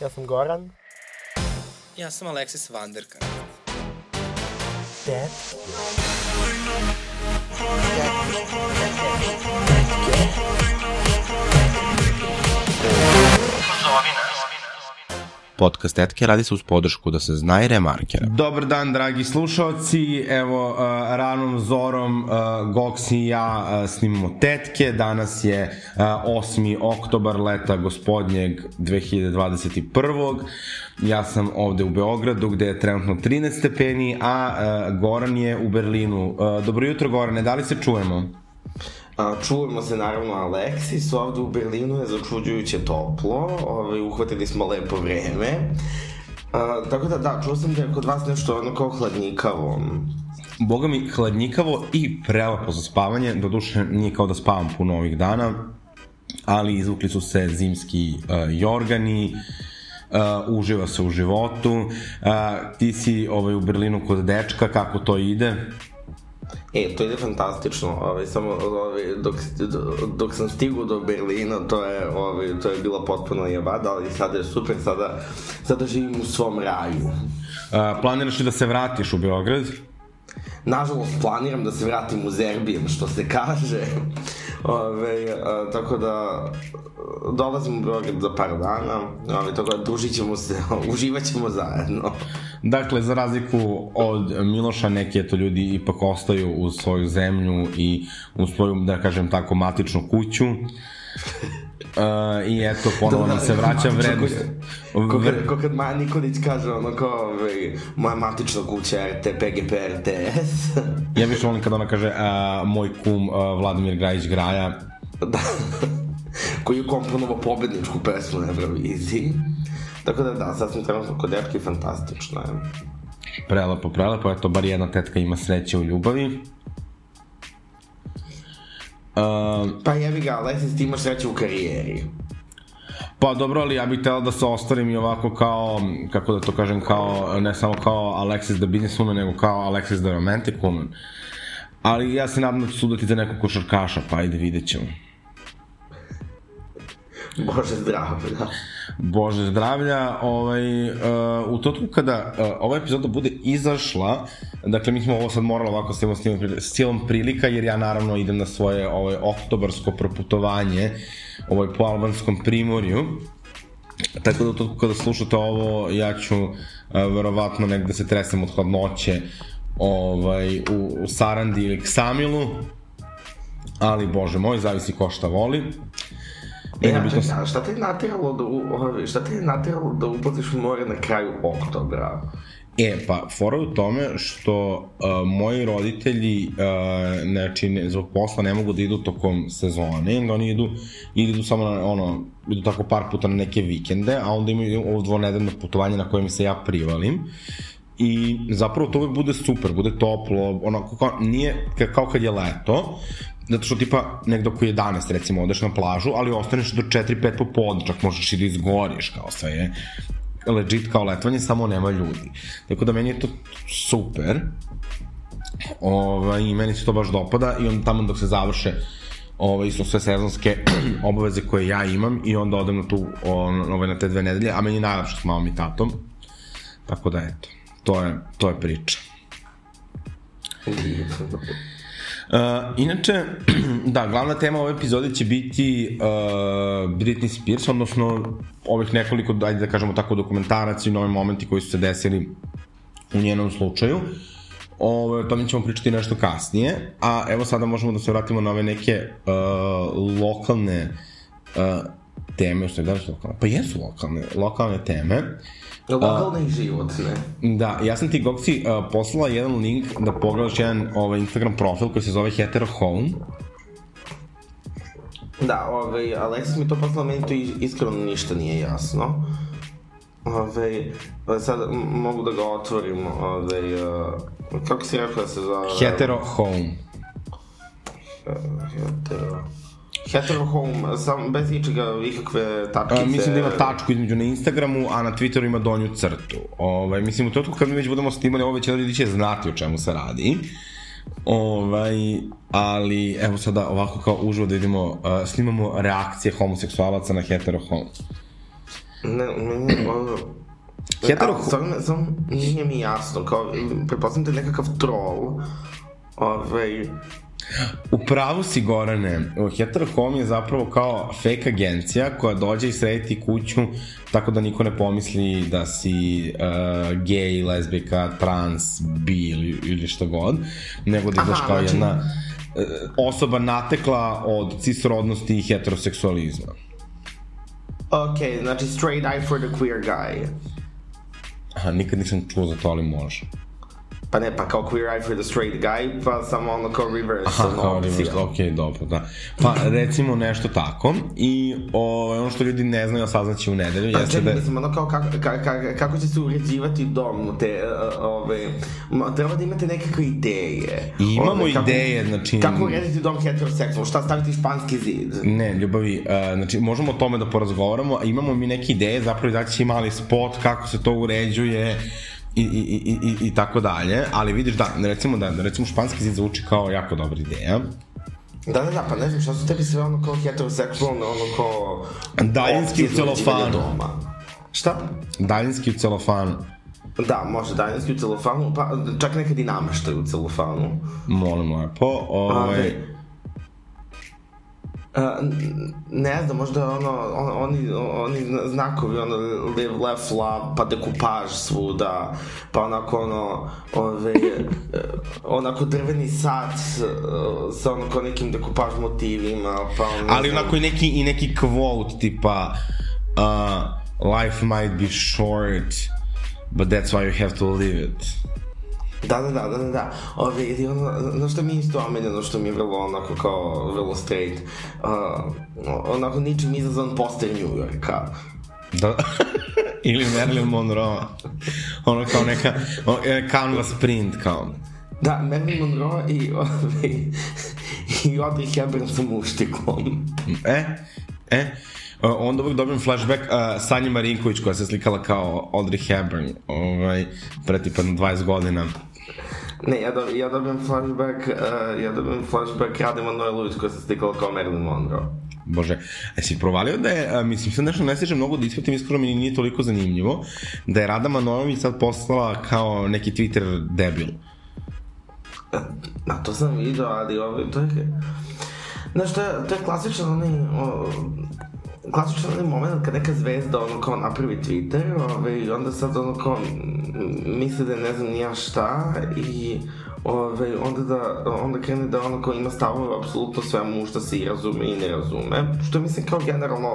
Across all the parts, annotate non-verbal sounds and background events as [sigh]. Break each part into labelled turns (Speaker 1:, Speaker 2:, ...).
Speaker 1: Ja sam Goran.
Speaker 2: Ja sam Alexis Vanderkar.
Speaker 1: Dad.
Speaker 3: Podcast Tetke radi se uz podršku da se zna i remarkera.
Speaker 4: Dobar dan, dragi slušalci. Evo, ranom zorom Gox i ja snimamo Tetke. Danas je uh, 8. oktobar leta gospodnjeg 2021. Ja sam ovde u Beogradu gde je trenutno 13 stepeni, a Goran je u Berlinu. Dobro jutro, Gorane, da li se čujemo?
Speaker 5: A, čujemo se naravno Aleksis, ovde u Berlinu je začuđujuće toplo, ovaj, uhvatili smo lepo vreme. A, tako da da, čuo sam da je kod vas nešto ono kao hladnikavo.
Speaker 4: Boga mi, hladnikavo i prelepo za spavanje, do duše nije kao da spavam puno ovih dana, ali izvukli su se zimski uh, jorgani, uh, uživa se u životu. Uh, ti si ovaj, u Berlinu kod dečka, kako to ide?
Speaker 5: E, to ide fantastično, ovaj, samo ovaj, dok, dok sam stigao do Berlina, to je, ovaj, to je bila potpuno jebada, ali sada je super, sada, sada živim u svom raju.
Speaker 4: Uh, planiraš li da se vratiš u Beograd?
Speaker 5: Nažalost, planiram da se vratim u Zerbijem, što se [laughs] kaže. Ove, a, tako da dolazim u Beograd za par dana, ove, tako da družit ćemo se, [laughs] uživat ćemo zajedno.
Speaker 4: Dakle, za razliku od Miloša, neki eto ljudi ipak ostaju u svoju zemlju i u svoju, da kažem tako, matičnu kuću. Uh, I eto, ponovo nam se vraća vrednost.
Speaker 5: Ko, kad, ko kad Maja Nikolić kaže ono kao, ovaj, moja matična kuća RT, PGP, RTS.
Speaker 4: ja više volim kada ona kaže, uh, moj kum uh, Vladimir Grajić Graja.
Speaker 5: da. [laughs] Koji je komponovao pobedničku pesmu na Euroviziji. Tako da da, sad sam trenutno kod dečke fantastično je.
Speaker 4: Prelepo, prelepo, eto, bar jedna tetka ima sreće u ljubavi.
Speaker 5: Uh, pa jebi ga, Alexis, ti imaš sreće u karijeri.
Speaker 4: Pa dobro, ali ja bih tela da se ostvarim i ovako kao, kako da to kažem, kao, ne samo kao Alexis the businesswoman, nego kao Alexis the romantic woman. Ali ja se nadam da ću sudati za nekog košarkaša, pa ajde, vidjet ćemo.
Speaker 5: Bože zdravlja.
Speaker 4: Bože zdravlja. Ovaj, uh, u totku kada uh, ova epizoda bude izašla, dakle mi smo ovo sad morali ovako s cijelom prilika, jer ja naravno idem na svoje ovaj, oktobarsko proputovanje ovaj, po albanskom primorju. Tako da u totku kada slušate ovo, ja ću uh, verovatno negde se tresem od hladnoće ovaj, u, u Sarandi ili Ksamilu, ali bože moj, zavisi ko šta voli.
Speaker 5: E, ja, čekaj, a šta te je natiralo da, šta te je natiralo da uplatiš more na kraju oktobra?
Speaker 4: E, pa, fora u tome što uh, moji roditelji, uh, znači, ne, zbog posla ne mogu da idu tokom sezone, onda oni idu, idu samo na, ono, idu tako par puta na neke vikende, a onda imaju ovo dvonedeljno putovanje na kojem se ja privalim. I zapravo to uvek bude super, bude toplo, onako kao, nije kao kad je leto, zato što tipa negde oko 11 recimo odeš na plažu, ali ostaneš do 4-5 popodne, čak možeš i da izgoriš kao sve je legit kao letovanje, samo nema ljudi. Tako da meni je to super. Ovaj, I meni se to baš dopada i onda tamo dok se završe ovaj, su sve sezonske [clears throat] obaveze koje ja imam i onda odem na tu, on, ovaj, na te dve nedelje, a meni je najlepše s mamom i tatom. Tako da eto, to je, to je priča. Uh, inače, [clears throat] da, glavna tema ove epizode će biti uh, Britney Spears, odnosno ovih nekoliko, ajde da kažemo tako, dokumentaraca i nove momenti koji su se desili u njenom slučaju. Ove, o tome ćemo pričati nešto kasnije, a evo sada možemo da se vratimo na ove neke uh, lokalne uh, teme, što je da su lokalne? Pa jesu lokalne, lokalne teme.
Speaker 5: Lokalne i životne.
Speaker 4: Da, ja sam ti, Goksi, uh, poslala jedan link da pogledaš jedan ovaj, Instagram profil koji se zove Hetero Home.
Speaker 5: Da, ovaj, Alexis mi to poslala, meni to iskreno ništa nije jasno. Ove, sad mogu da ga otvorim, ove, uh, kako si rekao da se zove?
Speaker 4: Hetero Home.
Speaker 5: Hetero... Hetero Home, sam bez ičega, ikakve tačkice.
Speaker 4: A, mislim da ima tačku između na Instagramu, a na Twitteru ima donju crtu. Ovaj, mislim, u trenutku kad mi već budemo snimali ovo, već ljudi će znati o čemu se radi. Ovaj, ali evo sada ovako kao uživo da vidimo, uh, snimamo reakcije homoseksualaca na Hetero Home.
Speaker 5: Ne, meni, ono...
Speaker 4: Hetero-
Speaker 5: A, Stvarno, samo nije mi jasno, kao, pretpostavljam da je nekakav troll, ovaj,
Speaker 4: U pravu si, Gorane. Heterohom je zapravo kao fake agencija koja dođe i sredi ti kuću tako da niko ne pomisli da si uh, gay, lesbika, trans, bi ili, ili šta god, nego da
Speaker 5: Aha,
Speaker 4: kao
Speaker 5: znači-
Speaker 4: jedna uh, osoba natekla od cisrodnosti i heteroseksualizma.
Speaker 5: ok, znači straight eye for the queer guy.
Speaker 4: Aha, nikad nisam čuo za to, ali može.
Speaker 5: Pa ne, pa kao queer eye for the straight guy, pa samo ono kao reverse
Speaker 4: Aha,
Speaker 5: ono
Speaker 4: kao reverse, ok, dobro, da. Pa, recimo nešto tako. I o, ono što ljudi ne znaju, a saznaće u nedelju,
Speaker 5: Pa
Speaker 4: jeste da...
Speaker 5: čekaj,
Speaker 4: je-
Speaker 5: mislim, ono kao kako, kako, kako će se uređivati dom, te, uh, ove, ma, treba da imate nekakve ideje.
Speaker 4: I imamo
Speaker 5: Ove, kako-
Speaker 4: ideje, znači-
Speaker 5: Kako urediti dom heteroseksualno, šta staviti španski zid?
Speaker 4: Ne, ljubavi, uh, znači možemo o tome da porazgovaramo, a imamo mi neke ideje, zapravo izaći će mali spot kako se to uređuje i, i, i, i, i tako dalje, ali vidiš da, recimo da, da recimo španski zid zvuči kao jako dobra ideja.
Speaker 5: Da, da, da, pa ne znam, šta su tebi sve ono kao heteroseksualno, ono kao...
Speaker 4: Daljinski u
Speaker 5: Doma. Šta?
Speaker 4: Daljinski u celofanu,
Speaker 5: Da, može daljinski u celofanu, pa čak nekad i nameštaj u celofanu.
Speaker 4: molim lepo, ovaj,
Speaker 5: Ove, a, n- ne znam, možda ono, on, oni, oni znakovi, ono, live, left, love, pa dekupaž svuda, pa onako ono, ove, e, onako drveni sat s, sa ono kao nekim dekupaž motivima, pa ono,
Speaker 4: ali onako i neki, i neki quote tipa uh, life might be short, but that's why you have to live it.
Speaker 5: Da, da, da, da, da, da. Ove, ili ono, ono što mi je isto omiljeno, što mi je vrlo onako kao, vrlo straight, uh, onako ničim izazvan poster New Yorka.
Speaker 4: Da, [laughs] ili Marilyn Monroe. Ono kao neka, ono, e, canvas print kao.
Speaker 5: Da, Marilyn Monroe i, ove, i Audrey Hepburn sa muštiklom.
Speaker 4: E, e, Uh, onda uvijek dobijem flashback uh, Sanje Marinković koja se slikala kao Audrey Hepburn ovaj, pre tipa na 20 godina
Speaker 5: Ne, ja, do, ja dobijem flashback, uh, ja dobijem flashback Rade Manojlović koja se slikala kao Marilyn Monroe.
Speaker 4: Bože, e si provalio da je, a, mislim, sad nešto ne stižem mnogo da ispratim, iskreno mi nije toliko zanimljivo, da je Rada Manojlović sad postala kao neki Twitter debil.
Speaker 5: Na to sam vidio, ali ovaj, to je... Znaš, to je, to je klasičan onaj... O, klasičan onaj moment kad neka zvezda ono kao napravi Twitter ove, i onda sad ono kao m, misli da ne znam ni ja šta i ove, onda da onda krene da ono kao ima stavove apsolutno svemu što se i razume i ne razume što mislim kao generalno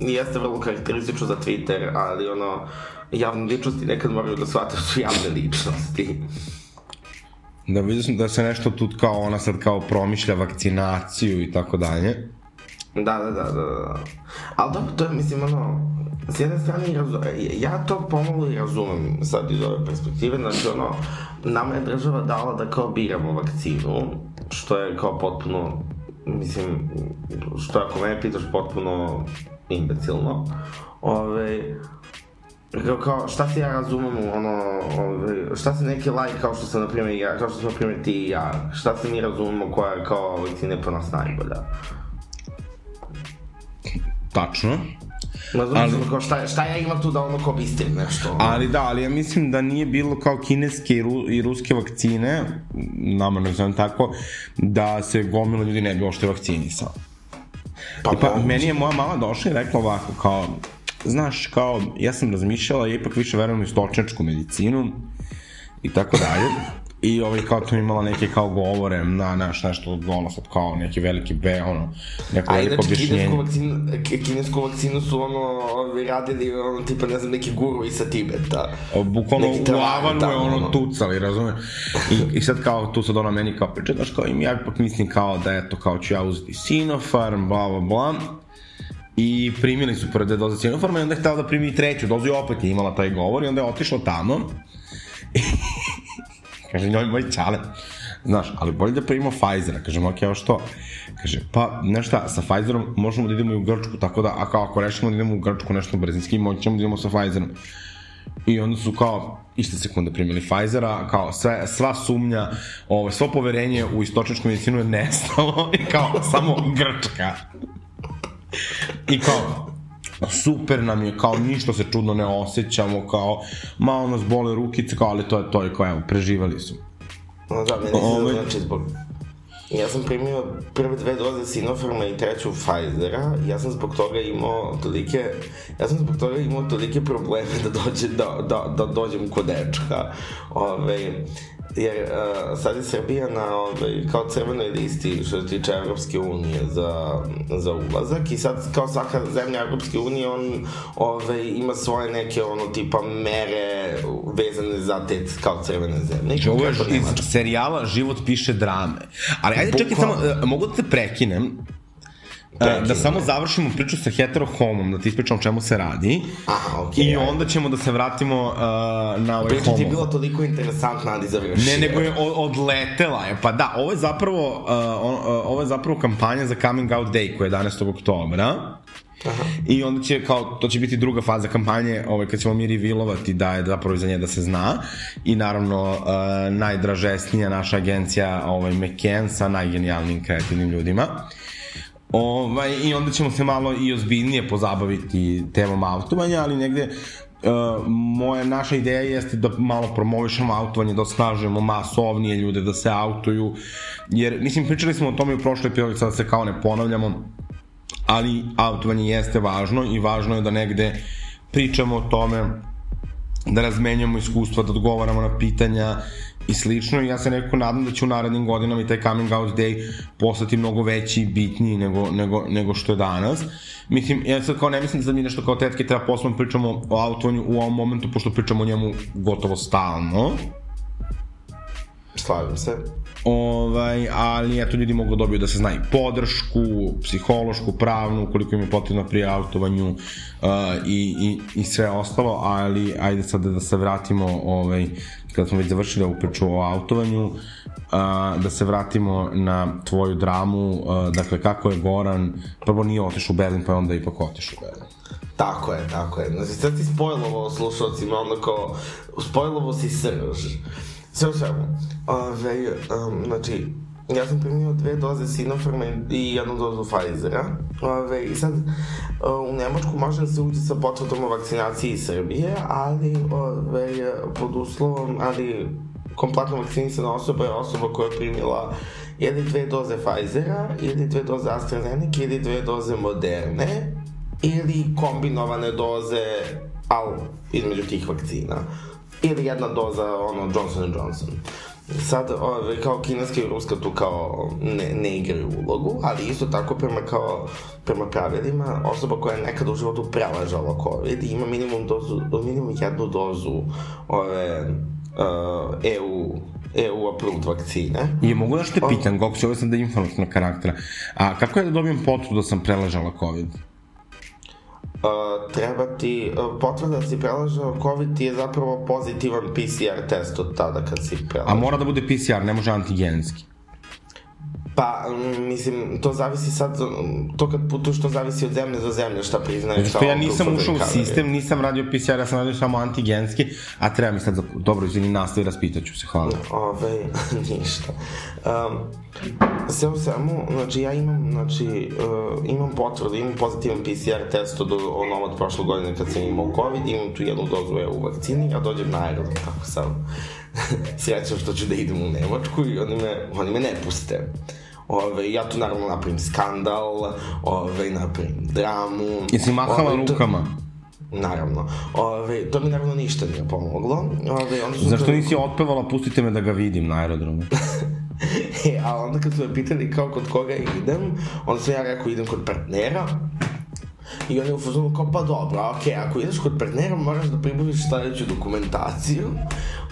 Speaker 5: jeste vrlo karakteristično za Twitter ali ono javne ličnosti nekad moraju da shvate da su javne ličnosti
Speaker 4: Da vidio sam da se nešto tu kao ona sad kao promišlja vakcinaciju i tako dalje.
Speaker 5: Da, da, da, da, da. Ali dobro, to je, mislim, ono, s jedne strane, razu... ja to pomalo i razumem sad iz ove perspektive, znači, ono, nama je država dala da kao biramo vakcinu, što je kao potpuno, mislim, što ako mene pitaš, potpuno imbecilno. Ove, kao, kao, šta se ja razumem, ono, ove, šta se neki lajk kao što sam, na primjer, ja, kao što smo, na primjer, ti i ja, šta se mi razumemo koja je kao vakcina po nas najbolja.
Speaker 4: Tačno. Ali-
Speaker 5: kao šta, šta ja imam tu da ono kao bistrim nešto?
Speaker 4: Ali da, ali ja mislim da nije bilo kao kineske i, ru, i ruske vakcine, nama ne znam tako, da se gomila ljudi ne bi ošte vakcinisao.
Speaker 5: Pa,
Speaker 4: I pa,
Speaker 5: moguće.
Speaker 4: meni je moja mama došla i rekla ovako, kao, znaš, kao, ja sam razmišljala, ja ipak više verujem u istočnjačku medicinu i tako dalje. I ovaj, kao to imala neke kao govore na naš nešto, ono sad kao neki veliki be, ono, neko veliko
Speaker 5: inače, kinesku vakcinu, ki- kinesku vakcinu su ono, ovi radili, ono, tipa, ne znam, neki guru iz sa Tibeta.
Speaker 4: Bukvalno u Avanu je ono
Speaker 5: ono.
Speaker 4: tucali, razumeš? I, I sad kao, tu sad ona meni kao priča, znaš kao, im ja ipak mislim kao da eto, kao ću ja uzeti Sinopharm, bla, bla, bla. I primili su prve doze Sinopharma i onda je htela da primi i treću dozu i opet je imala taj govor i onda je otišla tamo. [laughs] Kaže, njoj moj čale. Znaš, ali bolje da primimo Pfizera. Kažem, ok, evo što? Kaže, pa, znaš šta, sa Pfizerom možemo da idemo i u Grčku, tako da, ako, ako rešimo da idemo u Grčku nešto brzinski, moći ćemo da idemo sa Pfizerom. I onda su kao iste sekunde primili Pfizera, kao sve, sva sumnja, ovo, svo poverenje u istočničku medicinu je nestalo [laughs] i kao samo Grčka. I kao, super nam je, kao ništa se čudno ne osjećamo, kao malo nas bole rukice, kao ali to je to, i kao evo, preživali smo.
Speaker 5: No da, meni se
Speaker 4: Ovaj-
Speaker 5: znači zbog... Ja sam primio prve dve doze Sinopharma i treću Pfizera, ja sam zbog toga imao tolike, ja sam zbog toga imao tolike probleme da, dođe, da, da, da dođem kod dečka. Ove, jer uh, sad je Srbija na ove, kao crvenoj listi što se tiče Evropske unije za, za ulazak i sad kao svaka zemlja Evropske unije on ove, ima svoje neke ono tipa mere vezane za te kao crvene zemlje.
Speaker 4: Znači, ovo je iz serijala Život piše drame. Ali ajde čekaj samo, e, mogu da te prekinem? E, da samo završimo priču sa heterohomom, da ti ispričam o čemu se radi.
Speaker 5: Aha, okej.
Speaker 4: I onda ćemo da se vratimo uh, na ovaj
Speaker 5: Priča ti je
Speaker 4: homo.
Speaker 5: bila toliko interesantna, ali završi.
Speaker 4: Ne, nego je odletela je. Pa da, ovo je zapravo, uh, ovo je zapravo kampanja za Coming Out Day koja je 11. oktobra. Aha. I onda će kao, to će biti druga faza kampanje, ovaj, kad ćemo mi revealovati da je zapravo iza nje da se zna. I naravno, uh, najdražesnija naša agencija, ovaj, McCann sa najgenijalnijim kreativnim ljudima. Ovaj, I onda ćemo se malo i ozbiljnije pozabaviti temom autovanja, ali negde Uh, moja naša ideja jeste da malo promovišemo autovanje, da osnažujemo masovnije ljude da se autuju, jer mislim pričali smo o tome u prošloj epizodi, sada se kao ne ponavljamo, ali autovanje jeste važno i važno je da negde pričamo o tome da razmenjamo iskustva, da odgovaramo na pitanja i slično. I ja se nekako nadam da će u narednim godinama i taj coming out day postati mnogo veći i bitniji nego, nego, nego što je danas. Mislim, ja sad kao ne mislim da mi nešto kao tetke treba posebno pričamo o autovanju u ovom momentu, pošto pričamo o njemu gotovo stalno.
Speaker 5: Slavim se.
Speaker 4: Ovaj, ali eto ljudi mogu da dobiju da se zna i podršku, psihološku, pravnu, ukoliko im je potrebno pri autovanju uh, i, i, i sve ostalo, ali ajde sad da se vratimo ovaj, kada smo već završili ovu priču o autovanju, uh, da se vratimo na tvoju dramu, uh, dakle kako je Goran, prvo nije otišao u Berlin, pa je onda ipak otišao u Berlin.
Speaker 5: Tako je, tako je. Znači, sad ti spojlovo slušalcima, onda kao, spojlovo si srž. Sve u svemu. Ove, um, znači, ja sam primio dve doze Sinopharma i jednu dozu Pfizera. Ove, I sad, uh, u Nemačku može da se uđe sa potvrdom o vakcinaciji iz Srbije, ali ove, pod uslovom, ali kompletno vakcinisana osoba je osoba koja je primila ili dve doze Pfizera, ili dve doze AstraZeneca, ili dve doze Moderne, ili kombinovane doze, al između tih vakcina. Ili jedna doza, ono, Johnson Johnson. Sad, ove, kao kineska i ruska tu kao ne, ne igraju ulogu, ali isto tako prema kao, prema pravilima, osoba koja je nekada u životu preležala COVID ima minimum dozu, minimum jednu dozu ove, uh, EU EU approved vakcine.
Speaker 4: I mogu da što te pitam, Goks, ovo sam da je informativnog karaktera, a kako je da dobijem potvrdu da sam preležala COVID?
Speaker 5: Uh, treba ti, uh, potvrda da si prelažao COVID ti je zapravo pozitivan PCR test od tada kad si
Speaker 4: A
Speaker 5: prelažao.
Speaker 4: mora da bude PCR, ne može antigenski.
Speaker 5: Pa, mm, mislim, to zavisi sad, mm, to kad putuješ, to zavisi od zemlje do zemlje, šta.
Speaker 4: Zato što ja nisam ušao u sistem, nisam radio PCR, ja sam radio samo antigenski, a treba mi sad za... Dobro, izvini, nastavi, raspitaću se, hvala.
Speaker 5: Ove, [laughs] ništa. Um, sve u svemu, znači ja imam, znači, uh, imam potvrdu, imam pozitivan PCR test od onom od prošle godine kad sam imao COVID, imam tu jednu dozu EU vakcini, ja dođem na aerodrom, kako sam [laughs] srećan što ću da idem u Nemačku i oni me, oni me ne puste. Ove, ja tu naravno napravim skandal, ove, napravim dramu.
Speaker 4: Jesi mahala
Speaker 5: Ove, to-
Speaker 4: rukama?
Speaker 5: Naravno. Ove, to mi naravno ništa nije pomoglo. Ove, onda
Speaker 4: Zašto nisi otpevala, pustite me da ga vidim na aerodromu? [laughs]
Speaker 5: E, a onda kad su me pitali kao kod koga idem, onda sam ja rekao idem kod partnera. I on je u fazonu kao, pa dobro, okej, ako ideš kod partnera, moraš da pribaviš sledeću dokumentaciju.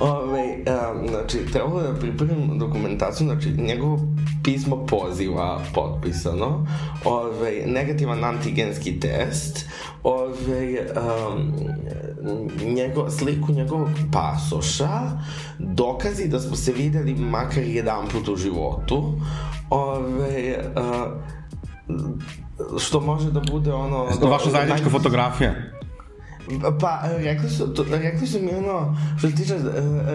Speaker 5: Ove, um, znači, trebalo da pripremim dokumentaciju, znači, njegovo pismo poziva potpisano, ove, negativan antigenski test, ove, um, njego, sliku njegovog pasoša, dokazi da smo se videli makar jedan put u životu, ove, uh, što može da bude ono...
Speaker 4: Vaša zajednička
Speaker 5: naj-
Speaker 4: fotografija?
Speaker 5: Pa, rekli su, to, rekli su mi ono, što se tiče, uh,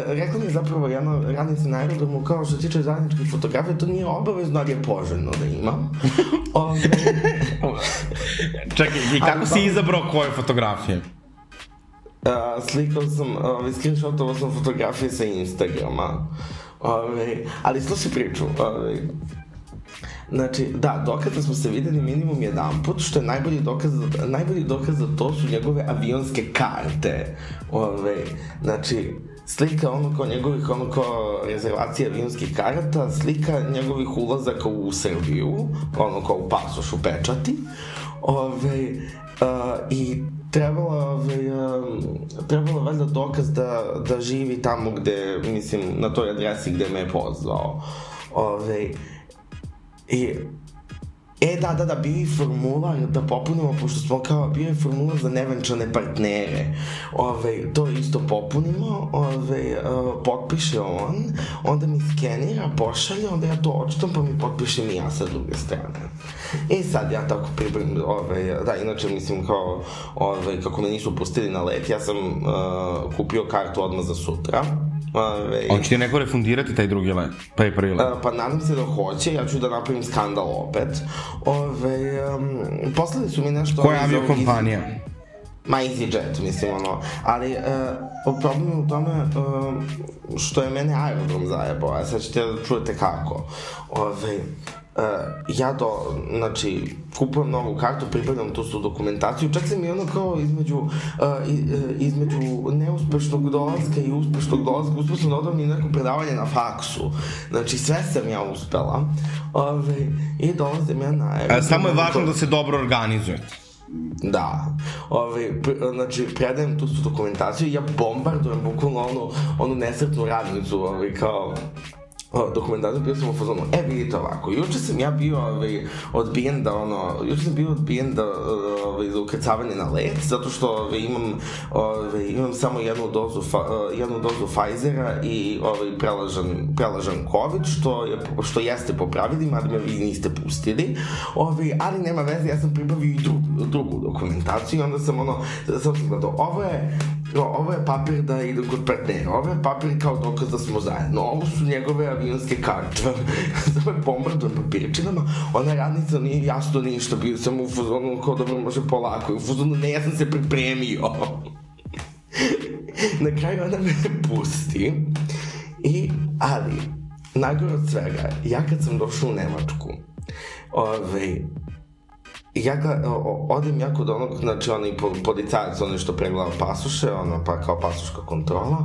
Speaker 5: rekli mi zapravo jedno radnice na aerodromu, kao što se tiče zajedničkih fotografija, to nije obavezno, ali je poželjno da imam. [laughs] Ove, [laughs]
Speaker 4: Čekaj, i kako
Speaker 5: Ali
Speaker 4: si
Speaker 5: pa-
Speaker 4: izabrao koje fotografije?
Speaker 5: uh, slikao sam, uh, screenshotovao sam fotografije sa Instagrama. Ove, ali slušaj priču, ove, Znači, da, dokaz da smo se videli minimum jedan put, što je najbolji dokaz, najbolji dokaz za to su njegove avionske karte. Ove, znači, slika ono kao njegovih ono kao rezervacije avionskih karata, slika njegovih ulazaka u Srbiju, ono kao u pasošu pečati. Ove, uh, I trebalo, um, trebalo valjda dokaz da, da živi tamo gde, mislim, na toj adresi gde me je pozvao. Ove, I, e, da, da, da, bio je formular da popunimo, pošto smo kao, bio je formular za nevenčane partnere. Ove, to isto popunimo, ove, uh, potpiše on, onda mi skenira, pošalje, onda ja to očitam, pa mi potpišem i ja sa druge strane. I sad ja tako pripremim, ove, da, inače mislim kao, ove, kako me nisu pustili na let, ja sam uh, kupio kartu odmah za sutra. Ove,
Speaker 4: Hoće ti neko refundirati taj drugi let? Pa je prvi let.
Speaker 5: Uh, pa nadam se da hoće, ja ću da napravim skandal opet. Ove, um, poslali su mi nešto...
Speaker 4: Koja
Speaker 5: iz ovog
Speaker 4: aviokompanija?
Speaker 5: Ma EasyJet, mislim, ono. Ali, uh, problem je u tome uh, što je mene aerodrom zajebao, a sad ćete da čujete kako. Ove, Uh, ja do, znači, kupujem novu kartu, pripadam tu su dokumentaciju, čak sam i ono kao između, uh, uh, između neuspešnog dolaska i uspešnog dolaska, uspeo sam da odam i neko predavanje na faksu. Znači, sve sam ja uspela. Ove, I dolazim ja na.
Speaker 4: E, samo je važno da se dobro organizujete.
Speaker 5: Da. Ove, pr, znači, predajem tu su dokumentaciju i ja bombardujem bukvalno onu, onu nesretnu radnicu, ove, kao o, dokumentaciju, bio sam u fazonu, e vidite ovako, juče sam ja bio ovaj, odbijen da ono, juče sam bio odbijen da, ovaj, za ukrcavanje na let, zato što ovaj, imam, ovaj, imam samo jednu dozu, fa, eh, jednu dozu Pfizera i ovaj, prelažan, prelažan COVID, što, je, što jeste po pravilima, da me vi niste pustili, ovaj, ali nema veze, ja sam pribavio i drugu, drugu dokumentaciju i onda sam ono, sam gledao, ovo je, ovo je papir da idem kod partnera, ovo je papir kao dokaz da smo zajedno, ovo su njegove avionske karte, samo je bombardujem papirčinama, ona radnica nije jasno ništa, bio sam u fazonu kao dobro može polako, u fazonu ne, ja sam se pripremio. [laughs] Na kraju ona me pusti. I, ali, najgore od svega, ja kad sam došao u Nemačku, ovaj, ja ga, odem ja kod onog, znači onaj po, policajac, onaj što pregleda pasoše, ono pa kao pasoška kontrola,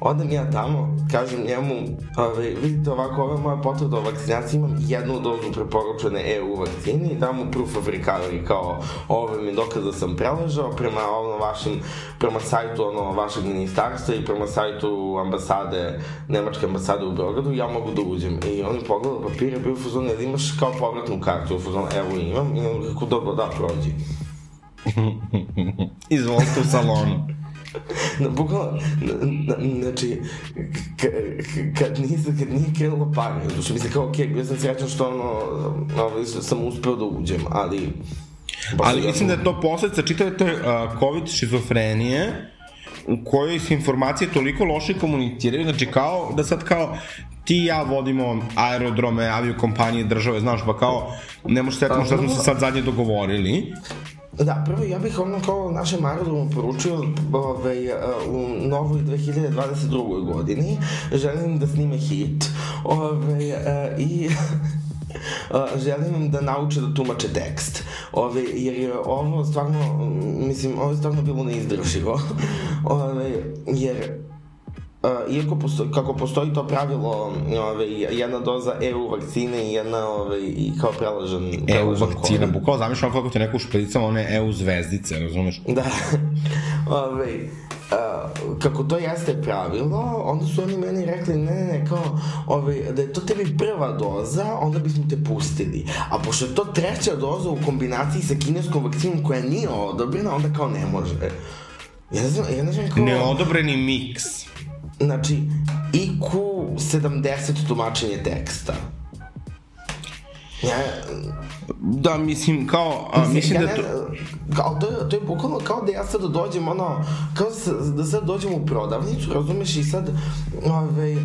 Speaker 5: odem ja tamo, kažem njemu, ove, vidite ovako, ova je moja potvrda o vakcinaciji, imam jednu dozu preporučene EU vakcine i dam proof of recovery, kao ovo mi dokaz da sam preležao prema ono vašim, prema sajtu ono vašeg ministarstva i prema sajtu ambasade, Nemačke ambasade u Beogradu, ja mogu da uđem. I on je pogledao papire, bio u fazonu, jel imaš kao povratnu kartu? U fazonu, evo imam, i on kako dobro, da, prođi. [laughs]
Speaker 4: Izvolite u salonu.
Speaker 5: Na, bukvalno, na, na, znači, kad, nisam, kad nije krenulo paranje, znači, mislim, kao, okej, okay, bio sam srećan što, ono, ovaj, što sam uspeo da uđem, ali... baš
Speaker 4: Ali mislim da je to posledica čitave te uh, COVID šizofrenije u kojoj se informacije toliko loše komuniciraju, znači kao da sad kao ti i ja vodimo aerodrome, aviokompanije, države, znaš, pa kao ne možeš setimo šta smo se sad zadnje dogovorili.
Speaker 5: Da, prvo ja bih ono kao našem aerodromu poručio ovaj, uh, u novoj 2022. godini želim da snime hit ovaj, uh, i Uh, [laughs] želim im da nauče da tumače tekst. Ove, jer je ovo stvarno, mislim, ovo je stvarno bilo neizdrživo. Ove, jer Uh, iako postoji, kako postoji to pravilo, ove, jedna doza EU vakcine i jedna ove, i kao prelažan,
Speaker 4: EU vakcina, bukvalo zamišljam kako ti neko u špedicama one EU zvezdice, razumeš?
Speaker 5: Da. [laughs] Ove, uh, kako to jeste pravilo, onda su oni meni rekli, ne, ne, ne, kao, ove, da je to tebi prva doza, onda bismo te pustili. A pošto je to treća doza u kombinaciji sa kineskom vakcinom koja nije odobrena, onda kao ne može. Ja ne znam, ja ne znam kao...
Speaker 4: Neodobreni miks.
Speaker 5: Znači, IQ 70 tumačenje teksta. Ja,
Speaker 4: Da, mislim, kao, a, mislim
Speaker 5: ja
Speaker 4: da
Speaker 5: ne,
Speaker 4: to...
Speaker 5: Kao, to, je, to je bukvalno kao da ja sad dođem, ono, kao da, da sad dođem u prodavnicu, razumeš, i sad, ove, uh,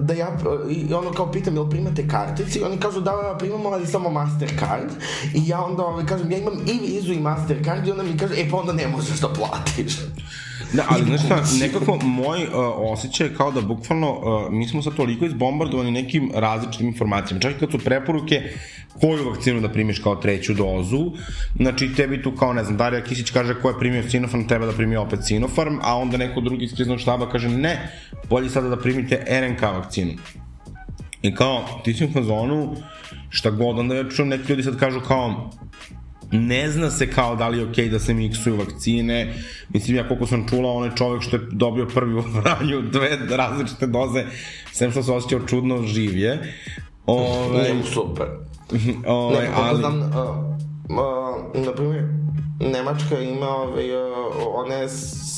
Speaker 5: da ja, i ono kao pitam, jel primate kartice? I oni kažu da, da, primamo, ali samo Mastercard. I ja onda ove, kažem, ja imam i Vizu i Mastercard i onda mi kaže, e pa onda ne možeš da platiš.
Speaker 4: Da, ali znaš šta, nekako moj uh, osjećaj je kao da bukvalno uh, mi smo sad toliko izbombardovani nekim različitim informacijama. Čak i kad su preporuke koju vakcinu da primiš kao treću dozu, znači tebi tu kao, ne znam, Darija Kisić kaže ko je primio Sinopharm, treba da primi opet Sinopharm, a onda neko drugi iz kriznog štaba kaže ne, bolje sada da primite RNK vakcinu. I kao, ti si u fazonu, šta god, onda ja čujem neki ljudi sad kažu kao, ne zna se kao da li je okej okay da se miksuju vakcine. Mislim, ja koliko sam čula, onaj čovek što je dobio prvi u Vranju dve različite doze, sem što se osjećao čudno živ je. Ove,
Speaker 5: super. [laughs]
Speaker 4: ove,
Speaker 5: Ne,
Speaker 4: ali,
Speaker 5: znam, uh, na primjer, Nemačka ima ove, uh, ona je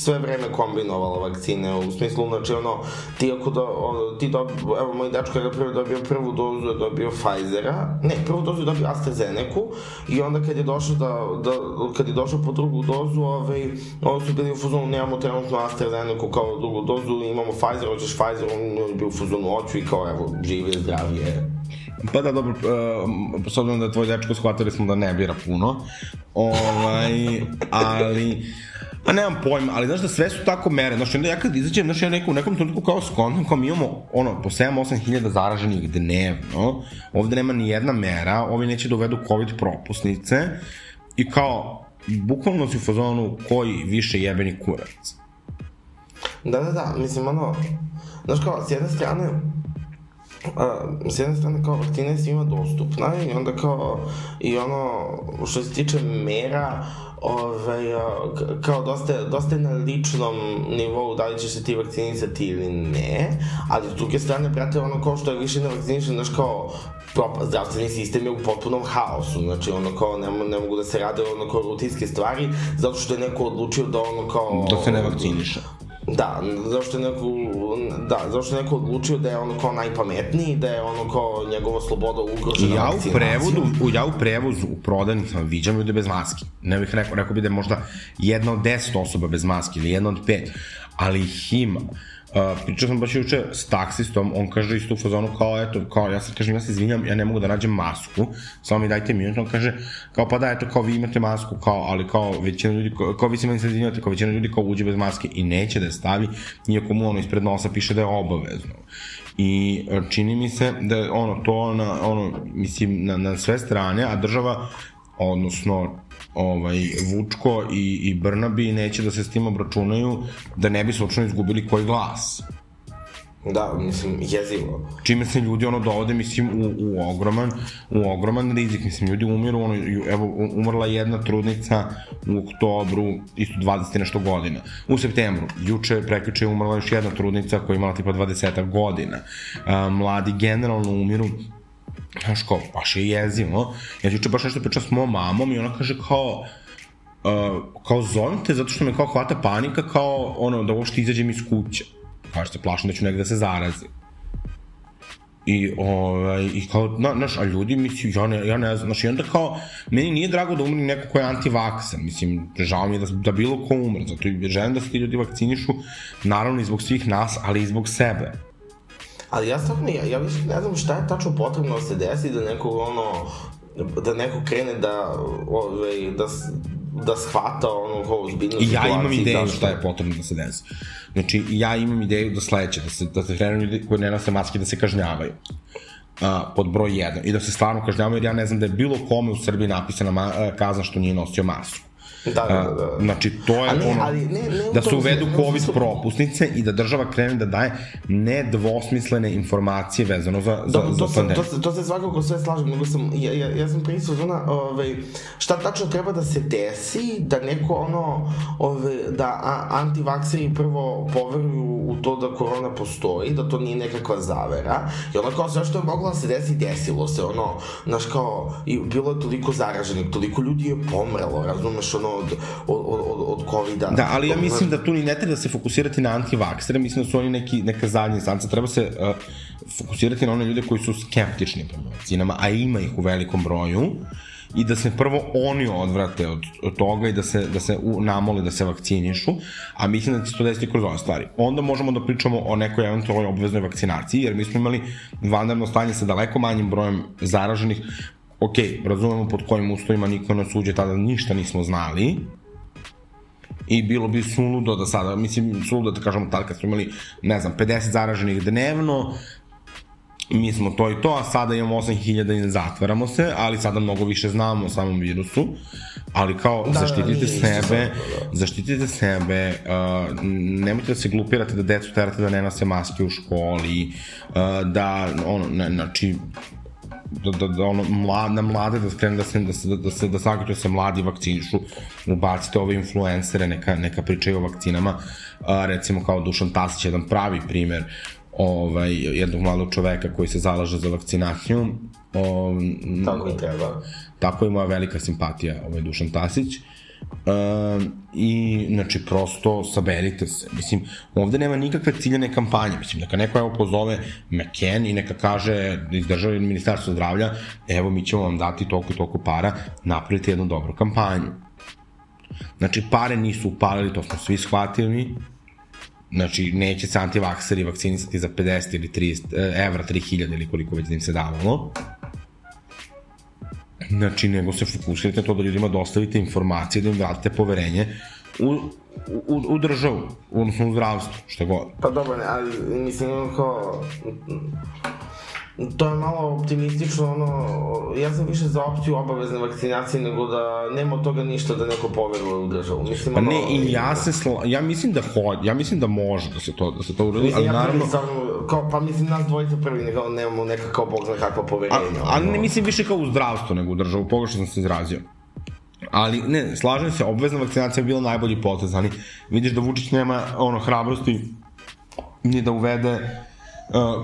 Speaker 5: sve vreme kombinovala vakcine, u smislu, znači ono, ti ako do, o, ti do, evo moj dečko je prvo dobio prvu dozu, je dobio Pfizera, ne, prvu dozu je dobio AstraZeneca i onda kad je došao da, da kad je došao po drugu dozu, ove, oni su bili u fuzonu, nemamo trenutno AstraZeneca kao drugu dozu, imamo Pfizer, hoćeš Pfizer, on je bio u fuzonu, hoću i kao, evo, živi je, zdravi je,
Speaker 4: Pa da, dobro, uh, s obzirom da je tvoj dečko shvatili smo da ne bira puno, ovaj, ali, a nemam pojma, ali znaš da sve su tako mere, znaš, onda ja kad izađem, znaš, ja neko, u nekom trenutku kao skontam, kao mi imamo, ono, po 7-8 hiljada zaraženih dnevno, ovde nema ni jedna mera, ovi neće da uvedu COVID propusnice, i kao, bukvalno si u fazonu koji više jebeni kurac.
Speaker 5: Da, da, da, mislim, ono, znaš kao, s jedne strane, a, s jedne strane kao vakcina je svima dostupna i onda kao, i ono, što se tiče mera, ovaj, kao dosta, dosta je na ličnom nivou da li ćeš se ti vakcinisati ili ne, ali s druge strane, brate, ono kao što je više ne vakcinišen, znaš kao, propa, zdravstveni sistem je u potpunom haosu, znači ono kao ne, ne mogu da se rade ono kao rutinske stvari, zato što je neko odlučio da ono kao...
Speaker 4: Da se ne vakciniše.
Speaker 5: Da, zašto je neko, da, zašto je neko odlučio da je ono kao najpametniji, da je ono kao njegova sloboda ugrožena
Speaker 4: ja u prevodu, u, ja u prevozu, u prodavnicama viđam ljude bez maski. Ne bih rekao, rekao bi da je možda jedna od deset osoba bez maski ili jedna od pet, ali ih ima. Pričao sam baš juče s taksistom, on kaže isto u fazonu kao, eto, kao, ja sam, kažem, ja se izvinjam, ja ne mogu da nađem masku, samo mi dajte minut, on kaže, kao, pa da, eto, kao, vi imate masku, kao, ali kao, većina ljudi, kao, kao vi se meni se izvinjate, kao, većina ljudi kao uđe bez maske i neće da je stavi, iako mu ono ispred nosa piše da je obavezno. I e, čini mi se da ono to na ono mislim na, na sve strane, a država odnosno ovaj Vučko i i Brnabi neće da se s tim obračunaju da ne bi slučajno izgubili koji glas.
Speaker 5: Da, mislim, jezivo.
Speaker 4: Čime se ljudi ono dovode mislim u, u ogroman u ogroman rizik mislim ljudi umiru ono evo umrla je jedna trudnica u oktobru isto 20 i nešto godina u septembru juče prekjuče je umrla još jedna trudnica koja je imala tipa 20 godina A, mladi generalno umiru znaš kao, baš je jezivo. Ja juče baš nešto pričam s mojom mamom i ona kaže kao, uh, kao zovem te zato što me kao hvata panika kao ono da uopšte izađem iz kuće. Kaže se plašim da ću negde da se zarazim. I, ovaj, i kao, na, znaš, a ljudi, mislim, ja ne, ja ne znam, znaš, i onda kao, meni nije drago da umri neko ko je antivakser, mislim, žao mi je da, da bilo ko umre, zato i želim da se ti ljudi vakcinišu, naravno i zbog svih nas, ali i zbog sebe.
Speaker 5: Ali ja stvarno, ja, ja više ne znam šta je tačno potrebno da se desi da neko ono, da neko krene da, ovaj, da, da shvata ono kao ozbiljnu
Speaker 4: I ja
Speaker 5: situaciju.
Speaker 4: imam ideju
Speaker 5: zašto-
Speaker 4: šta je potrebno da se desi. Znači, ja imam ideju da sledeće, da se, da se krenu ljudi koji ne nose maske da se kažnjavaju. A, pod broj 1. I da se stvarno kažnjavaju, jer ja ne znam da je bilo kome u Srbiji napisana ma, kazna što nije nosio masku.
Speaker 5: Da, da, da. da.
Speaker 4: Znači, to je
Speaker 5: A ne,
Speaker 4: ono,
Speaker 5: ali ne- ne
Speaker 4: da se uvedu
Speaker 5: smislu,
Speaker 4: COVID
Speaker 5: smislu-
Speaker 4: propusnice i da država krene da daje nedvosmislene informacije vezano za, za, za
Speaker 5: to,
Speaker 4: pandemiju.
Speaker 5: to, se, to se svakako sve slažem, nego sam, ja, ja, ja sam pristo zona, ovaj, šta tačno treba da se desi, da neko ono, ovaj, da a, antivakseri prvo poveruju u to da korona postoji, da to nije nekakva zavera, i ono kao sve što je moglo da se desi, desilo se, ono, znaš kao, i bilo je toliko zaraženih, toliko ljudi je pomrelo, razumeš, ono, od, od, od, od, COVID-a.
Speaker 4: Da, ali ja mislim da tu ni ne treba da se fokusirati na antivaksere, mislim da su oni neki, neka zadnja instanca, treba se uh, fokusirati na one ljude koji su skeptični prema vakcinama, a ima ih u velikom broju, i da se prvo oni odvrate od, od toga i da se, da se u, namole da se vakcinišu, a mislim da će se to desiti kroz ove stvari. Onda možemo da pričamo o nekoj eventualnoj obveznoj vakcinaciji, jer mi smo imali vandarno stanje sa daleko manjim brojem zaraženih. Ok, razumemo pod kojim uslovima niko nas uđe, tada ništa nismo znali, i bilo bi suludo da sada, mislim, suludo da kažemo tad kad smo imali, ne znam, 50 zaraženih dnevno, mi smo to i to, a sada imamo 8000 i ne zatvaramo se, ali sada mnogo više znamo o samom virusu, ali kao da, zaštitite da, sebe, da. zaštitite sebe, uh, nemojte da se glupirate da decu terate da ne nose maske u školi, uh, da, ono, ne, znači, da, da, da ono, mla, na mlade da skrenu da se, da se, da se, da svakako da se mladi vakcinišu, ubacite ove influencere, neka, neka pričaju o vakcinama, a, recimo kao Dušan Tasić, jedan pravi primer ovaj, jednog mladog čoveka koji se zalaže za vakcinaciju.
Speaker 5: O, tako i treba.
Speaker 4: Tako je moja velika simpatija ovaj Dušan Tasić. Uh, I, znači, prosto saberite se. Mislim, ovde nema nikakve ciljene kampanje. Mislim, neka neko evo pozove McKen i neka kaže iz države ministarstva zdravlja, evo mi ćemo vam dati toliko i toliko para, napravite jednu dobru kampanju. Znači, pare nisu upalili, to smo svi shvatili, Znači, neće se antivakseri vakcinisati za 50 ili 30 e, evra, 3000 ili koliko već da im se davalo. Znači, nego se fokusirate na to da ljudima dostavite informacije, da im vratite poverenje u, u, u državu, odnosno u zdravstvu, što god.
Speaker 5: Pa dobro, ali mislim, kao To je malo optimistično, ono, ja sam više za opciju obavezne vakcinacije nego da nema od toga ništa da neko poveruje u državu. Mislim,
Speaker 4: pa ne, i ja se sla, ja mislim da hod, ja mislim da može da se to, da se to uradi, ali ja naravno...
Speaker 5: Sam, kao, pa mislim nas dvojica prvi, nego nemamo neka kao bog zna kakva poverenja.
Speaker 4: A, ali ne mislim više kao u zdravstvu nego u državu, pogrešno sam se izrazio. Ali, ne, slažem se, obvezna vakcinacija je bila najbolji potez, ali vidiš da Vučić nema ono hrabrosti ni da uvede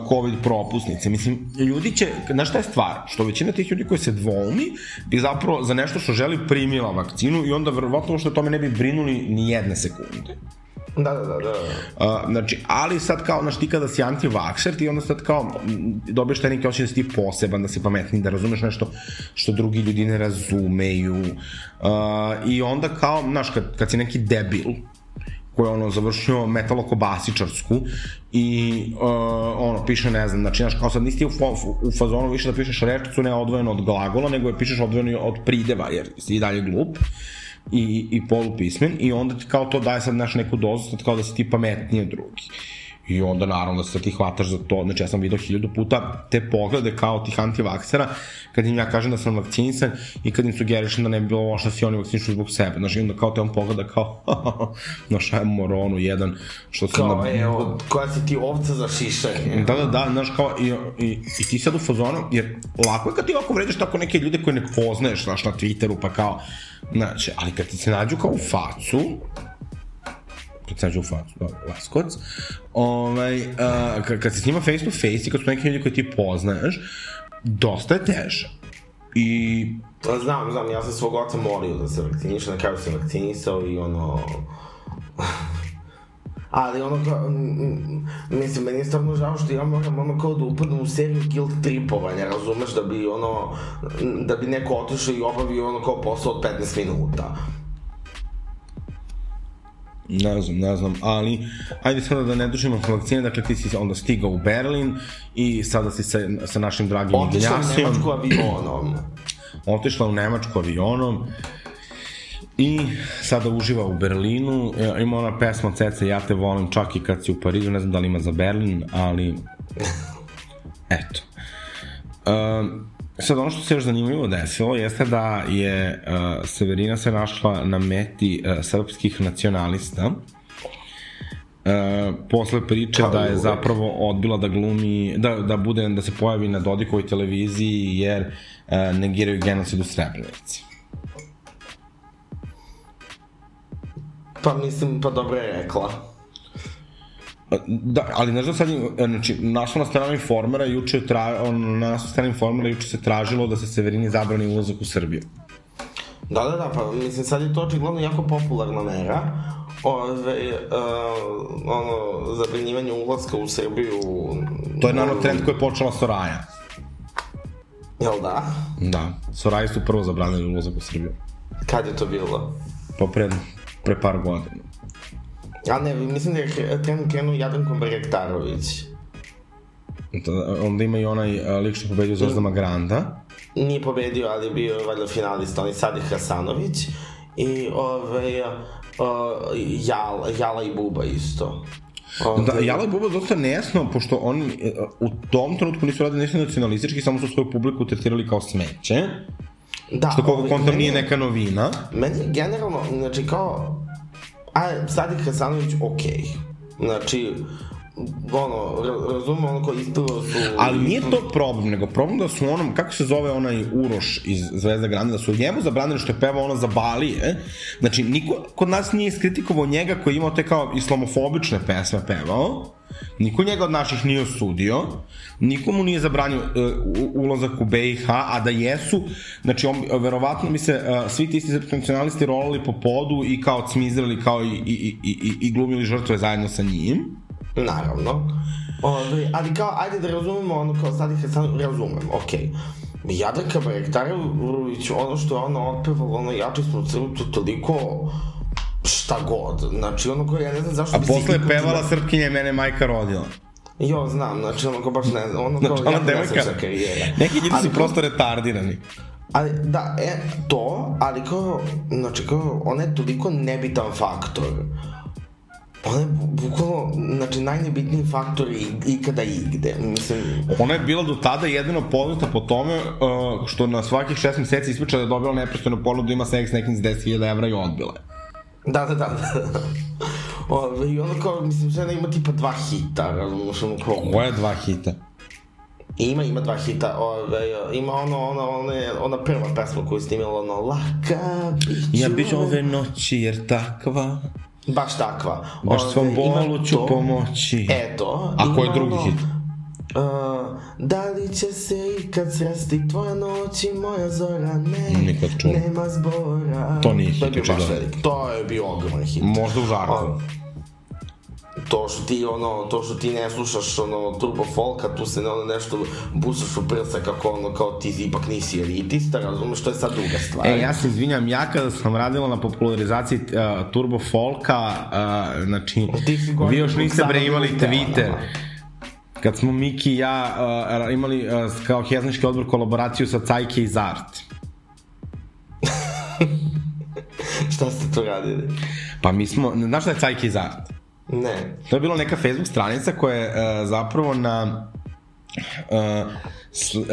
Speaker 4: COVID propusnice. Mislim, ljudi će, znaš šta je stvar? Što većina tih ljudi koji se dvoumi bi zapravo za nešto što želi primila vakcinu i onda verovatno što tome ne bi brinuli ni jedne sekunde.
Speaker 5: Da, da, da, da.
Speaker 4: Uh, znači, ali sad kao, znaš, ti kada si anti-vakser, ti onda sad kao dobiješ taj neki osjećaj da si ti poseban, da si pametni, da razumeš nešto što drugi ljudi ne razumeju. Uh, I onda kao, znaš, kad, kad si neki debil, koji je ono završio metalokobasičarsku i uh, ono piše ne znam znači znaš kao sad nisi u, u fazonu više da pišeš rečicu ne odvojeno od glagola nego je pišeš odvojeno od prideva jer si i dalje glup i, i polupismen i onda ti kao to daje sad naš neku dozu sad kao da si ti pametnije od drugih I onda naravno da se ti hvataš za to. Znači ja sam vidio hiljadu puta te poglede kao tih antivaksera kad im ja kažem da sam vakcinisan i kad im sugerišem da ne bi bilo loše da si oni vakcinišu zbog sebe. Znači onda kao te on pogleda kao [laughs] znaš, ajmo moronu jedan što sam
Speaker 5: kao, na... evo, koja si ti ovca za šišanje.
Speaker 4: Da, da, da, znaš kao i, i, i ti sad u fazonu, jer lako je kad ti ovako vređaš tako neke ljude koje ne poznaješ, znaš, na Twitteru, pa kao, znači, ali kad ti se nađu kao u facu, kad se facu, dobro, Laskovac, ovaj, uh, kad se snima face to face i kad su neki ljudi koji ti poznaješ, dosta je teže. I...
Speaker 5: Pa znam, znam, ja sam svog oca molio da se vakciniše, na kraju sam vakcinisao i ono... [laughs] Ali ono kao, mislim, meni je stvarno žao što ja moram ono kao da upadnem u seriju guilt tripovanja, razumeš, da bi ono, da bi neko otišao i obavio ono kao posao od 15 minuta.
Speaker 4: Ne znam, ne znam, ali ajde sada da ne dužimo vakcine, dakle ti si onda stigao u Berlin i sada si sa, sa našim dragim
Speaker 5: Otišla. Otišla u Nemačku avionom.
Speaker 4: Otišla u Nemačku avionom i sada uživa u Berlinu. E, ima ona pesma Cece, ja te volim čak i kad si u Parizu, ne znam da li ima za Berlin, ali eto. Um, Sad ono što se još zanimljivo desilo jeste da je uh, Severina se našla na meti uh, srpskih nacionalista uh, posle priče Kao da je zapravo odbila da glumi, da, da bude, da se pojavi na Dodikovoj televiziji jer uh, negiraju genocid u Srebrenici.
Speaker 5: Pa mislim, pa dobro je rekla.
Speaker 4: Da, ali znaš da sad, znači, našla na stranu informera juče, tra, on, na našla stranu informera juče se tražilo da se Severini zabrani ulazak u Srbiju.
Speaker 5: Da, da, da, pa mislim sad je to očigledno jako popularna mera. ove, uh, ono, zabranjivanje ulazka u Srbiju...
Speaker 4: To je naravno trend koji je počela Soraja.
Speaker 5: Jel da?
Speaker 4: Da, Soraja su prvo zabranili ulazak u Srbiju.
Speaker 5: Kad je to bilo?
Speaker 4: Pa pre, pre par godina.
Speaker 5: A ne, mislim da je trend krenuo Jadranko Barektarović.
Speaker 4: Da, onda ima i onaj a, lik što je pobedio Zvezdama Granda.
Speaker 5: Nije pobedio, ali je bio valjda finalista, onaj Sadih Hasanović. I ove, uh, Jala, Jala i Buba isto. Ove,
Speaker 4: Da, Jala i Buba dosta nejasno, pošto oni e, u tom trenutku nisu radili ništa nacionalistički, samo su svoju publiku tretirali kao smeće,
Speaker 5: da,
Speaker 4: što konta
Speaker 5: meni
Speaker 4: nije
Speaker 5: je-
Speaker 4: neka novina.
Speaker 5: Meni generalno, znači kao, a Sadik Hasanović okej. Znači, ono, ra- razumem ono ko ispilo su...
Speaker 4: Ali nije to problem, nego problem da su onom, kako se zove onaj Uroš iz Zvezda Grande, da su njemu zabranili što je pevao ono za Balije. Znači, niko kod nas nije iskritikovao njega koji je imao te kao islamofobične pesme pevao. Niko njega od naših nije osudio, nikomu nije zabranio uh, ulazak u BiH, a da jesu, znači on, verovatno bi se uh, svi ti isti srpski rolali po podu i kao cmizrali kao i, i, i, i, i glumili žrtve zajedno sa njim.
Speaker 5: Naravno. Ove, ali kao, ajde da razumemo ono kao Sadik Hasanović, razumem, okej. Okay. Jadranka Barektarović, ono što je ona otpevala, ono jači smo crtu, to toliko šta god. Znači, ono koje ja ne znam zašto
Speaker 4: A
Speaker 5: bi se
Speaker 4: posle je pevala Srpkinje mene majka rodila.
Speaker 5: Jo, znam, znači ono kao baš ne znam, ono kao
Speaker 4: Znači, ona
Speaker 5: jako
Speaker 4: devojka,
Speaker 5: karijera.
Speaker 4: neki ljudi su prosto retardirani.
Speaker 5: Ali, da, e, to, ali kao, znači kao, ona je toliko nebitan faktor. Ona je bu- bukvalno, znači, najnebitniji faktor ikada i igde. Mislim,
Speaker 4: Ona je bila do tada jedino poznata po tome uh, što na svakih šest meseci ispriča da je dobila nepristojnu ponudu da ima seks nekim s 10.000 evra i odbila je.
Speaker 5: da, da, da. [laughs] Ove, I ono kao, mislim, žena ima tipa dva hita, razumiješ, ono kao...
Speaker 4: Koja dva hita?
Speaker 5: Ima, ima dva hita, ove, ima ono, ono, ono, ona prva pesma koju je snimila, ono, laka, biću...
Speaker 4: Ja bih ove noći jer takva,
Speaker 5: Baš takva.
Speaker 4: baš
Speaker 5: Ove,
Speaker 4: svom
Speaker 5: ima
Speaker 4: bolu ću
Speaker 5: to.
Speaker 4: pomoći.
Speaker 5: Eto.
Speaker 4: A koji drugi hit?
Speaker 5: Uh, da li će se ikad sresti tvoja noć i moja zora? Ne,
Speaker 4: Nikad čuo.
Speaker 5: nema zbora.
Speaker 4: To nije hit.
Speaker 5: To je bio ogroman hit.
Speaker 4: Možda u žarku.
Speaker 5: To što ti ono, to što ti ne slušaš ono turbo folka, tu se ono nešto busaš u prsa kako ono, kao ti ipak nisi elitista, razumeš, to je sad druga stvar.
Speaker 4: E, ja se izvinjam, ja kada sam radila na popularizaciji uh, Turbo Folka, uh, znači, vi još niste bre imali Twitter.
Speaker 5: telama.
Speaker 4: Kad smo Miki i ja uh, imali uh, kao heznički odbor kolaboraciju sa Cajke i Zart. [laughs]
Speaker 5: Šta ste tu radili?
Speaker 4: Pa mi smo, znaš šta je Cajke i Zart?
Speaker 5: Ne.
Speaker 4: To je bila neka Facebook stranica koja je uh, zapravo na uh, s, uh,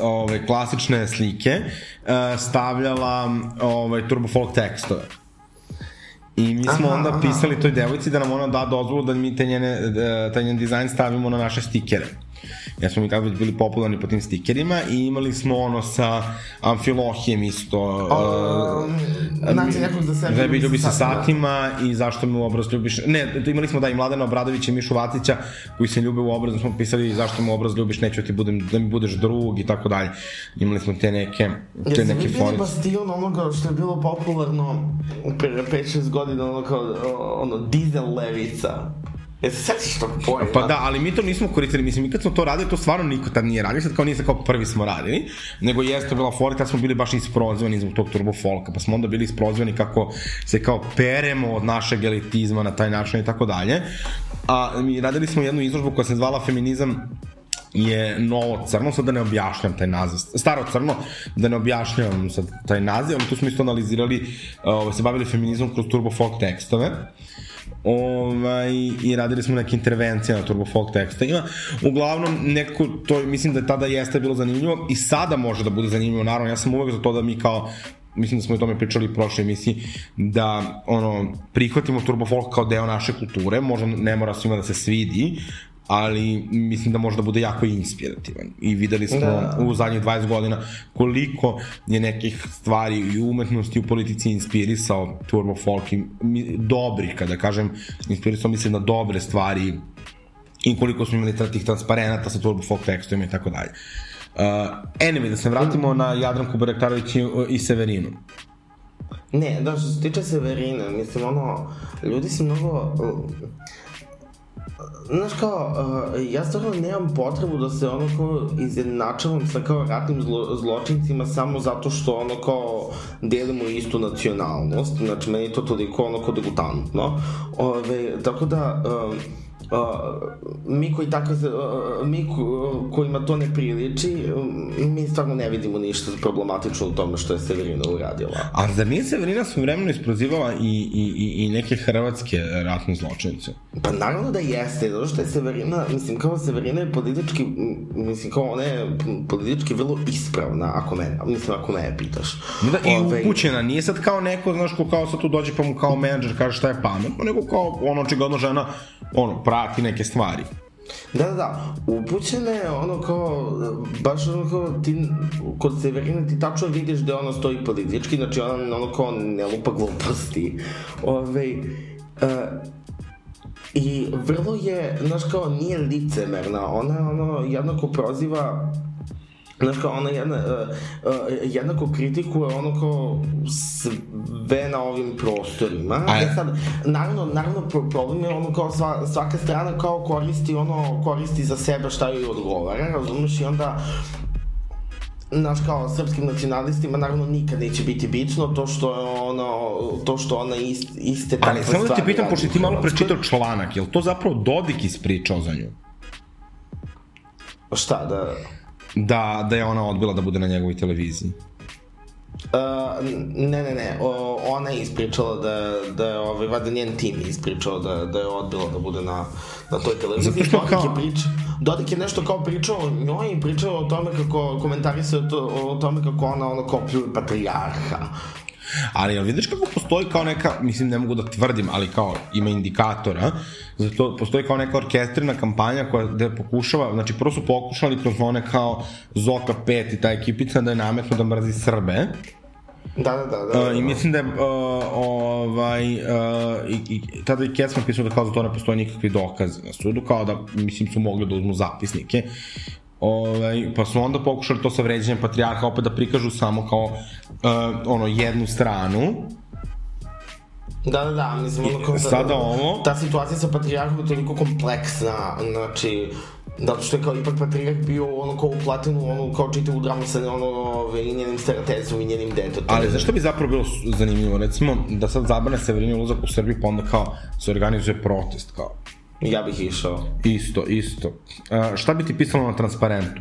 Speaker 4: ove, klasične slike uh, stavljala ove, turbo folk tekstove. I mi smo
Speaker 5: Aha,
Speaker 4: onda
Speaker 5: aha.
Speaker 4: pisali toj devojci da nam ona da dozvolu da mi te njene, e, taj njen dizajn stavimo na naše stikere. Jer smo mi tada već bili popularni po tim stikerima i imali smo ono sa Amfilohijem isto.
Speaker 5: Um, znači nekog za sebe
Speaker 4: Zebi ljubi se
Speaker 5: satima.
Speaker 4: satima i zašto me u obraz ljubiš... Ne, to imali smo da i Mladena Obradovića i Mišu Vatića koji se ljube u obraz, smo pisali zašto me u obraz ljubiš, neću ti budem, da mi budeš drug i tako dalje. Imali smo te neke, te
Speaker 5: Jeste vi
Speaker 4: neke
Speaker 5: bili
Speaker 4: forice.
Speaker 5: bastion onoga što je bilo popularno pre 5-6 godina, ono kao, ono, dizel levica? Jesi se setiš tog pojma?
Speaker 4: Pa da, ali mi to nismo koristili, mislim, mi kad smo to radili, to stvarno niko tad nije radio, sad kao nije se kao prvi smo radili, nego jeste bila fora, tad smo bili baš isprozvani zbog tog turbo folka, pa smo onda bili isprozvani kako se kao peremo od našeg elitizma na taj način i tako dalje. A mi radili smo jednu izložbu koja se zvala Feminizam je novo crno, sad da ne objašnjam taj naziv, staro crno, da ne objašnjam sad taj naziv, ali tu smo isto analizirali, uh, se bavili feminizmom kroz turbo folk tekstove, ovaj, i radili smo neke intervencije na turbo folk tekstovima. Uglavnom, neko, to mislim da tada jeste bilo zanimljivo i sada može da bude zanimljivo, naravno, ja sam uvek za to da mi kao mislim da smo o tome pričali u prošloj emisiji, da ono, prihvatimo turbo folk kao deo naše kulture, možda ne mora svima da se svidi, ali mislim da može da bude jako inspirativan. I videli smo
Speaker 5: Da.
Speaker 4: u zadnjih 20 godina koliko je nekih stvari i u umetnosti i u politici inspirisao turbo folk i dobri, kada kažem inspirisao mislim na dobre stvari i koliko smo imali tih transparenata sa turbo folk tekstovima i tako dalje. Uh, anyway, da se vratimo na Jadranku Barektarović i, i Severinu.
Speaker 5: Ne, da, što se tiče Severine, mislim, ono, ljudi su mnogo... Znaš kao, uh, ja stvarno nemam potrebu da se ono kao izjednačavam sa kao ratnim zlo, zločincima samo zato što ono kao delimo istu nacionalnost, znači meni je to toliko ono kao degutantno, ove, tako da uh, mi koji tako uh, mi ko, kojima to ne priliči mi stvarno ne vidimo ništa problematično u tome što je Severina uradila.
Speaker 4: A zar nije Severina svoj vremeno isprozivala i, i, i, i neke hrvatske ratne zločinice
Speaker 5: pa naravno da jeste zato što je Severina mislim kao Severina je politički mislim kao ona je politički vrlo ispravna ako me mislim ako me pitaš.
Speaker 4: Da, i Ove... upućena nije sad kao neko znaš ko kao sad tu dođe pa mu kao menadžer kaže šta je pametno nego kao ono očigledno žena ono pravi prati neke stvari.
Speaker 5: Da, da, da, upućena je ono kao, baš ono kao, ti, kod Severine ti tačno vidiš da ona stoji politički, znači ona ono kao ne lupa gluposti. Ove, uh, I vrlo je, znaš kao, nije licemerna, ona ono jednako proziva Znaš kao, ona jedna, uh, uh, jednako kritikuje ono kao sve na ovim prostorima. A... E sad, naravno, naravno problem je ono kao sva, svaka strana kao koristi ono, koristi za sebe šta joj odgovara, razumeš, i onda naš kao srpskim nacionalistima naravno nikad neće biti bitno to što je ono to što ona ist, iste takve
Speaker 4: Ali samo da ti pitam pošto ti malo prečitao članak, je li to zapravo Dodik ispričao za nju?
Speaker 5: Šta da
Speaker 4: da, da je ona odbila da bude na njegovoj televiziji?
Speaker 5: Uh, ne, ne, ne, o, ona je ispričala da, da je, ovaj, vada njen tim ispričao da, da je odbila da bude na, na toj televiziji. Zato što Dodik kao... je prič, Dodik je nešto kao pričao o njoj i pričao o tome kako, komentarisao to, o tome kako ona ono kao pljuje patrijarha.
Speaker 4: Ali jel vidiš kako postoji kao neka, mislim ne mogu da tvrdim, ali kao ima indikatora, zato postoji kao neka orkestrina kampanja koja da pokušava, znači prvo su pokušali kroz one kao Zoka 5 i ta ekipica da je nametno da mrzi Srbe,
Speaker 5: Da, da, da. da, da.
Speaker 4: Uh, I mislim da je uh, ovaj, uh, i, i, tada i Kecman pisao da kao za to ne postoji nikakvi dokaz na sudu, kao da, mislim, su mogli da uzmu zapisnike Ovaj, pa su onda pokušali to sa vređanjem patrijarha opet da prikažu samo kao uh, ono jednu stranu
Speaker 5: Da, da, da, mislim, ono kao...
Speaker 4: Sada ovo...
Speaker 5: Ta situacija sa patrijarhom je toliko kompleksna, znači, zato što je kao ipak patrijarh bio ono kao uplaten u ono kao čitavu dramu sa ono i njenim stereotezom i njenim detetom.
Speaker 4: Ali zašto bi zapravo bilo zanimljivo? Recimo, da sad zabrane Severini ulazak u Srbiju, pa onda kao se organizuje protest, kao
Speaker 5: Ja bih išao.
Speaker 4: Isto, isto. Uh, šta bi ti pisalo na transparentu?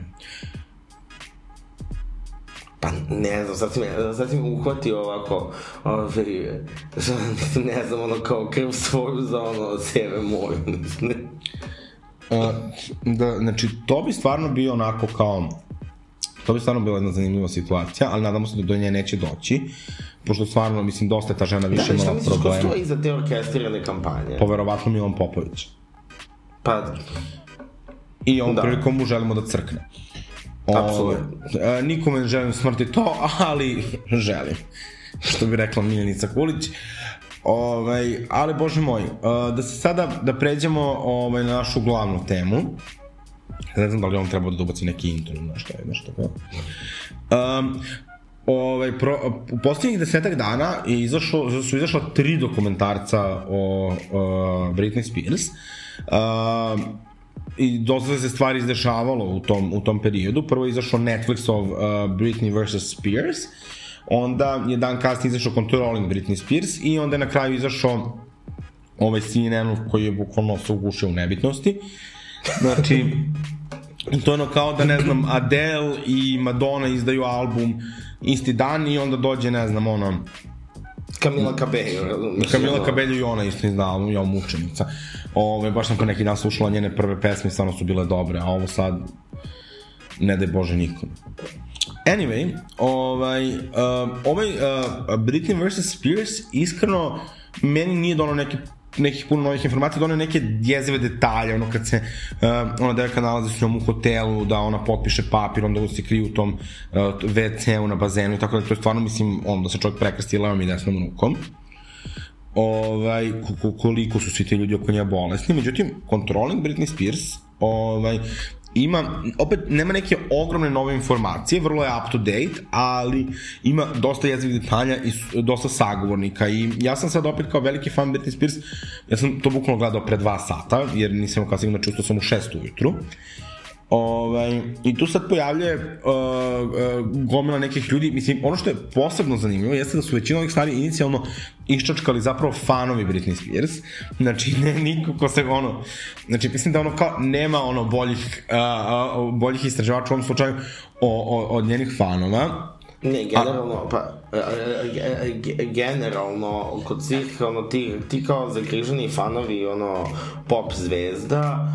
Speaker 5: Pa ne znam, sad si me, sad si me uhvatio ovako, ovaj, [laughs] ne znam, ono kao krv svoju za ono seve moju, [laughs] znam.
Speaker 4: Uh, da, znači, to bi stvarno bio onako kao, to bi stvarno bila jedna zanimljiva situacija, ali nadamo se da do nje neće doći, pošto stvarno, mislim, dosta je ta žena više da, imala problema. Da, šta misliš, ko
Speaker 5: stoji iza te orkestrirane kampanje?
Speaker 4: Poverovatno Milan Popović.
Speaker 5: Pa...
Speaker 4: I ovom da. prilikom mu želimo da crkne.
Speaker 5: Apsolutno.
Speaker 4: E, nikome ne želim smrti to, ali želim. Što bi rekla Miljenica Kulić. Ovaj, ali bože moj, uh, da se sada da pređemo ovaj, na našu glavnu temu. Ne znam da li on treba da dobaci neki intro, nešto je, nešto kao. Um, ovaj, pro, u poslednjih desetak dana je izašlo, su izašla tri dokumentarca o, o Britney Spears. Uh, i dosta se stvari izdešavalo u tom, u tom periodu. Prvo je izašao Netflixov uh, Britney vs. Spears, onda je dan kasnije izašao Controlling Britney Spears i onda je na kraju izašao ovaj CNN koji je bukvalno se ugušio u nebitnosti. Znači, to je ono kao da, ne znam, Adele i Madonna izdaju album isti dan i onda dođe, ne znam, ono,
Speaker 5: Kamila Cabello.
Speaker 4: Kamila Cabello i ona isto izda album, ja mučenica. Ove, baš sam ko neki dan slušala njene prve pesme, stvarno su bile dobre, a ovo sad, ne daj Bože nikom. Anyway, ovaj, uh, ovaj uh, Britney vs. Spears iskreno meni nije dono neke nekih puno novih informacija, da one neke jezive detalje, ono kad se uh, ona devojka nalazi s njom u hotelu, da ona potpiše papir, onda se kriju u tom uh, WC-u na bazenu i tako da to je stvarno, mislim, on da se čovjek prekrsti levom i desnom rukom ovaj, koliko su svi ti ljudi oko nje bolesni. Međutim, Controlling Britney Spears ovaj, ima, opet nema neke ogromne nove informacije, vrlo je up to date, ali ima dosta jezivih detalja i dosta sagovornika i ja sam sad opet kao veliki fan Britney Spears, ja sam to bukvalno gledao pre dva sata, jer nisam kao sigurno čusto sam u šest ujutru. Ovaj, I tu sad pojavljuje uh, uh, gomila nekih ljudi, mislim, ono što je posebno zanimljivo jeste da su većina ovih stvari inicijalno iščačkali zapravo fanovi Britney Spears, znači ne niko ko se ono, znači mislim da ono kao nema ono boljih, uh, uh, boljih istraživača u ovom slučaju o, o, od njenih fanova,
Speaker 5: Ne, generalno, pa, e, e, ge- generalno, kod svih, ono, ti, ti kao zagriženi fanovi, ono, pop zvezda,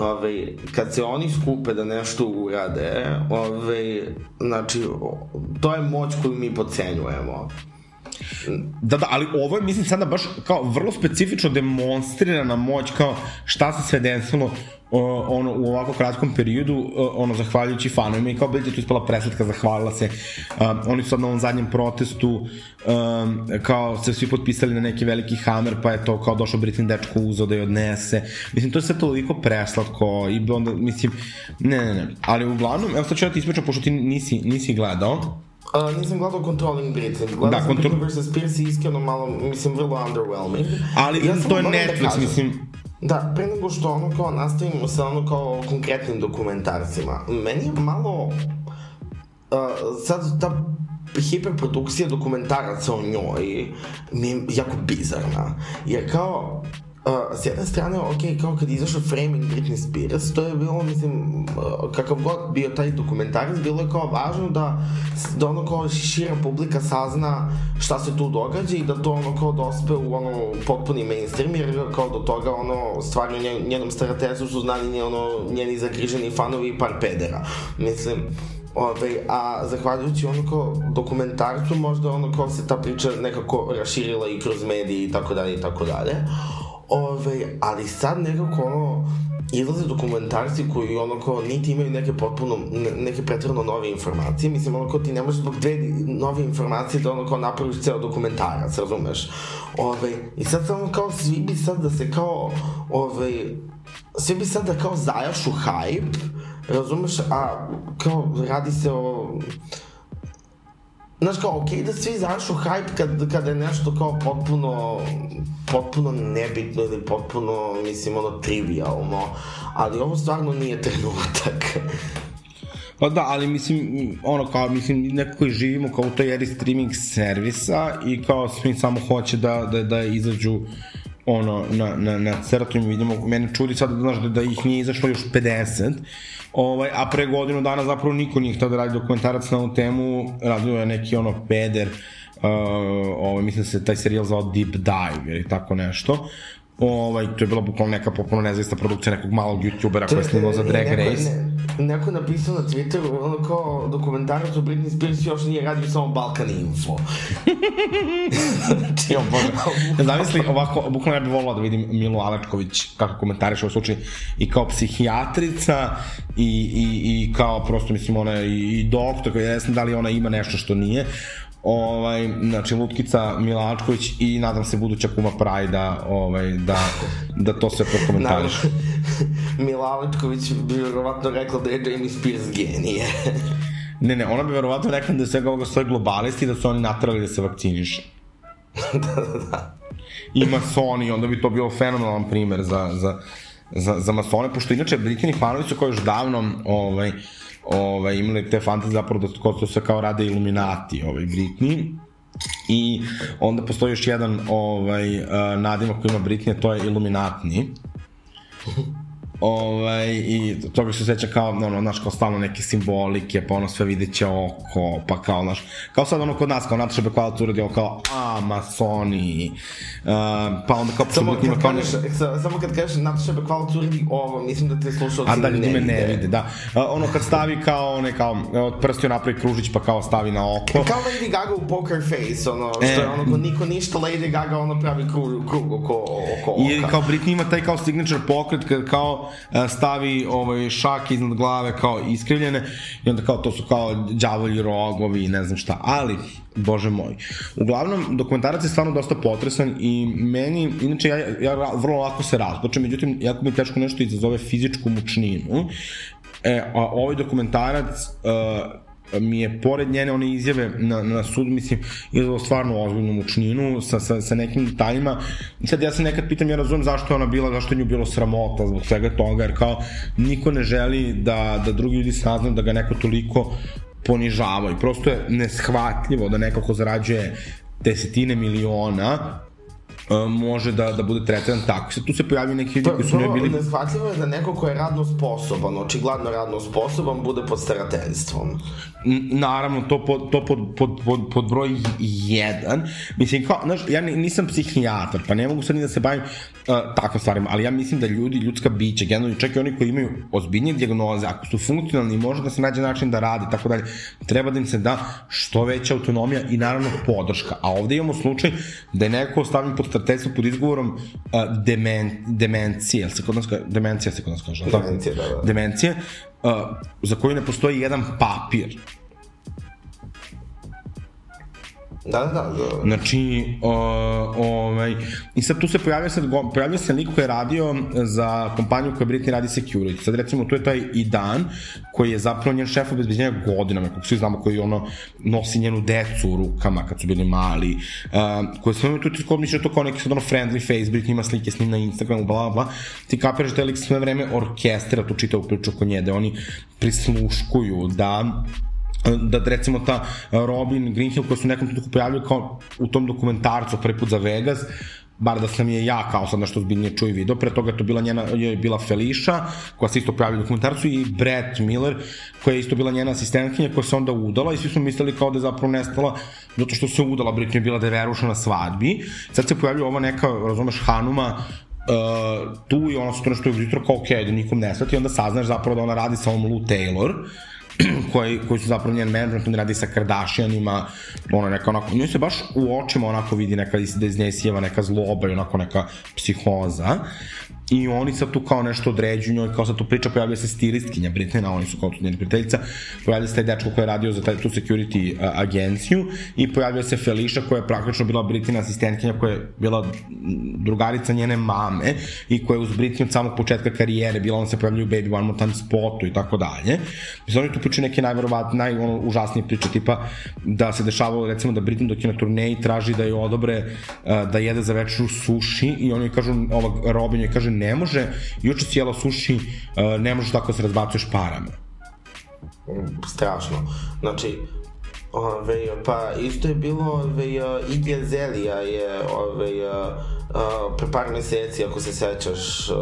Speaker 5: ovaj, kad se oni skupe da nešto urade, ovaj, znači, to je moć koju mi pocenjujemo.
Speaker 4: Da, da, ali ovo je, mislim, sada baš kao vrlo specifično demonstrirana moć, kao šta se sve desilo o, ono, u ovako kratkom periodu, o, ono, zahvaljujući fanovima i kao Bilje tu ispala presletka, zahvalila se. Um, oni su sad na ovom zadnjem protestu um, kao se svi potpisali na neki veliki hamer, pa je to kao došao Britney dečko uzeo da je odnese. Mislim, to je sve toliko preslatko i onda, mislim, ne, ne, ne. Ali uglavnom, evo sad ću ja ti ispričam, pošto ti nisi, nisi gledao.
Speaker 5: Uh, nisam gledao Controlling Britney, gledao
Speaker 4: Da,
Speaker 5: da, sam Britney vs. Spears i iskreno malo, mislim, vrlo underwhelming.
Speaker 4: Ali
Speaker 5: Ja
Speaker 4: to je
Speaker 5: da
Speaker 4: Netflix,
Speaker 5: kažem,
Speaker 4: mislim,
Speaker 5: Da, pre nego što ono kao nastavimo sa ono kao konkretnim dokumentarcima, meni je malo uh, sad ta hiperprodukcija dokumentaraca o njoj mi je jako bizarna. Jer kao, uh, s jedne strane, ok, kao kad je izašao Framing Britney Spears, to je bilo, mislim, uh, kakav god bio taj dokumentarac, bilo je kao važno da, da ono kao šira publika sazna šta se tu događa i da to ono kao dospe u ono potpuni mainstream, jer kao do toga ono stvari u njen, njenom staratezu su znali nje, ono, njeni zagriženi fanovi i par pedera. Mislim, Ove, a zahvaljujući ono kao dokumentarcu možda ono kao se ta priča nekako raširila i kroz medije i tako dalje i tako dalje. Ove, ali sad nekako ono izlaze dokumentarci koji ono kao niti imaju neke potpuno, ne- neke pretredno nove informacije, mislim ono kao ti ne možeš zbog dve nove informacije da ono kao napraviš ceo dokumentarac, razumeš? Ove, I sad samo kao svi bi sad da se kao, ove, svi bi sad da kao zajašu hype, razumeš, a kao radi se o Znaš kao, okej okay, da svi zašu hype kad, kada je nešto kao potpuno, potpuno nebitno ili potpuno, mislim, ono, trivialno, ali ovo stvarno nije trenutak. [laughs]
Speaker 4: Pa da, ali mislim, ono kao, mislim, neko koji živimo kao u toj eri streaming servisa i kao svi samo hoće da, da, da izađu ono, na, na, na crtu i vidimo, mene čudi sad, znaš, da, da ih nije izašlo još 50, ovaj, a pre godinu dana zapravo niko nije htio da radi dokumentarac na ovu temu, radio je neki ono peder, uh, ovaj, mislim da se taj serijal zvao Deep Dive ili tako nešto, ovaj, to je bila bukvalno neka popuno nezavisna produkcija nekog malog youtubera koji je snimao za Drag
Speaker 5: neko,
Speaker 4: Race.
Speaker 5: Ne, neko je napisao na Twitteru, ono kao dokumentarac o Britney Spears još nije radio samo Balkan Info. [laughs]
Speaker 4: Bože. Zamisli ovako, bukvalno ja bih volila da vidim Milu Alečković kako komentariš ovaj slučaj i kao psihijatrica i, i, i kao prosto mislim ona i, i doktor koji ne znam da li ona ima nešto što nije ovaj, znači Lutkica Milačković i nadam se buduća kuma Prajda ovaj, da, da to sve prokomentariš. [laughs]
Speaker 5: Mila Alečković bi vjerovatno rekla da je Jamie Spears genije.
Speaker 4: Ne, ne, ona bi verovatno rekla da svega ovoga stoje globalisti i da su oni natrali da se vakciniše. [laughs]
Speaker 5: da, da, da.
Speaker 4: i masoni, onda bi to bio fenomenalan primer za, za, za, za masone, pošto inače Britini fanovi su kao još davno ovaj, ovaj, imali te fantazije zapravo da to, se kao rade iluminati ovaj, Britni i onda postoji još jedan ovaj, uh, nadimak koji ima Britney, to je iluminatni Ovaj, I toga se seća kao, ono, znaš, kao stalno neke simbolike, pa ono sve videće oko, pa kao, znaš, kao sad ono kod nas, kao Nataša Bekvalac uradio kao, a, masoni, uh, pa onda kao,
Speaker 5: Samo kad,
Speaker 4: kao,
Speaker 5: kažeš, sa, samo kad kažeš Nataša Bekvalac uredi ovo, mislim da te slušalci
Speaker 4: a da ljudi me ne
Speaker 5: vide.
Speaker 4: da. Uh, ono kad stavi kao, one, kao, od prstiju napravi kružić, pa kao stavi na oko.
Speaker 5: Kao Lady Gaga u Poker Face, ono, što
Speaker 4: E.
Speaker 5: je ono, ko niko ništa, Lady Gaga ono pravi krug, krug oko, oko oka.
Speaker 4: I kao Britney ima taj kao signature pokret kad kao stavi ovaj šak iznad glave kao iskrivljene i onda kao to su kao đavolji rogovi i ne znam šta, ali bože moj. Uglavnom, dokumentarac je stvarno dosta potresan i meni, inače ja, ja vrlo lako se razpočem, međutim, jako mi teško nešto izazove fizičku mučninu E, a ovaj dokumentarac uh, mi je pored njene one izjave na, na sud, mislim, izvalo stvarno ozbiljnu mučninu sa, sa, sa nekim detaljima. I sad ja se nekad pitam, ja razumem zašto je ona bila, zašto je nju bilo sramota zbog svega toga, jer kao niko ne želi da, da drugi ljudi saznaju da ga neko toliko ponižava i prosto je neshvatljivo da neko ko zarađuje desetine miliona može da, da bude tretiran tako. Sad tu se pojavljaju neki ljudi koji su njoj bili...
Speaker 5: Neshvatljivo je da neko ko je radno sposoban, očigledno radno sposoban, bude pod starateljstvom.
Speaker 4: Naravno, to pod, to pod, pod, pod, pod broj 1. Mislim, kao, znaš, ja nisam psihijatar, pa ne mogu sad ni da se bavim uh, takvim stvarima, ali ja mislim da ljudi, ljudska bića, generalno čak i oni koji imaju ozbiljnije diagnoze, ako su funkcionalni, može da se nađe način da radi, tako dalje, treba da im se da što veća autonomija i naravno podrška. A ovde imamo slučaj da je neko stavljen pod starateljstvo pod izgovorom uh, demen, demencije, jel se kod nas, ka- demencija se kod nas kaže?
Speaker 5: Demencija, da, da.
Speaker 4: Demencije, uh, za koju ne postoji jedan papir.
Speaker 5: Da, da, da.
Speaker 4: Znači, o, ovaj, i sad tu se pojavio, sad, pojavio se lik koji je radio za kompaniju koja Britney radi security. Sad recimo tu je taj Idan, koji je zapravo njen šef obezbeđenja godinama, kako svi znamo, koji ono nosi njenu decu u rukama kad su bili mali, uh, koji sve tu ti misliš da to kao neki sad ono friendly face, Britney ima slike s njim na Instagramu, bla, bla. Ti kapiraš da je lik sve vreme orkestra tu čitavu priču oko nje, da oni prisluškuju, da da recimo ta Robin Greenhill koja su nekom trenutku pojavljaju kao u tom dokumentarcu prvi put za Vegas bar da sam je ja kao sad nešto zbiljnije čuo i video, pre toga je to bila njena, je bila Felicia, koja se isto pojavila u dokumentarcu i Brett Miller, koja je isto bila njena asistentkinja, koja se onda udala i svi su mislili kao da je zapravo nestala zato što se udala, Britney je bila deveruša na svadbi. Sad se pojavljuje ova neka, razumeš, Hanuma, uh, tu i ona se to nešto jutro kao ok, da nikom ne svati, onda saznaš zapravo da ona radi sa ovom Lou Taylor, [clears throat] koji, koji su zapravo njen management, on radi sa Kardashianima, ona neka onako, njoj se baš u očima onako vidi neka, da iz nje sjeva neka zloba i onako neka psihoza. I oni sad tu kao nešto određuju njoj, kao sad tu priča, pojavlja se stilistkinja Britney, oni su kao tu njeni prijateljica, pojavlja se taj dečko koji je radio za taj, tu security a, agenciju i pojavlja se Felicia koja je praktično bila Britney asistentkinja koja je bila drugarica njene mame i koja je uz Britney od samog početka karijere bila, ona se pojavlja u Baby One More Time spotu i tako dalje. Mislim, oni tu pričaju neke najverovatnije, naj, ono, užasnije priče, tipa da se dešavalo recimo da Britney dok je na turneji traži da je odobre da jede za večeru suši i oni kažu, ova Robin joj kaže ne može, juče si jela suši, a, ne možeš tako da se razbacuješ parama.
Speaker 5: strašno. Znači, Ove, pa isto je bilo ove, Igor Zelija je ove, uh, pre par meseci, ako se sećaš, uh,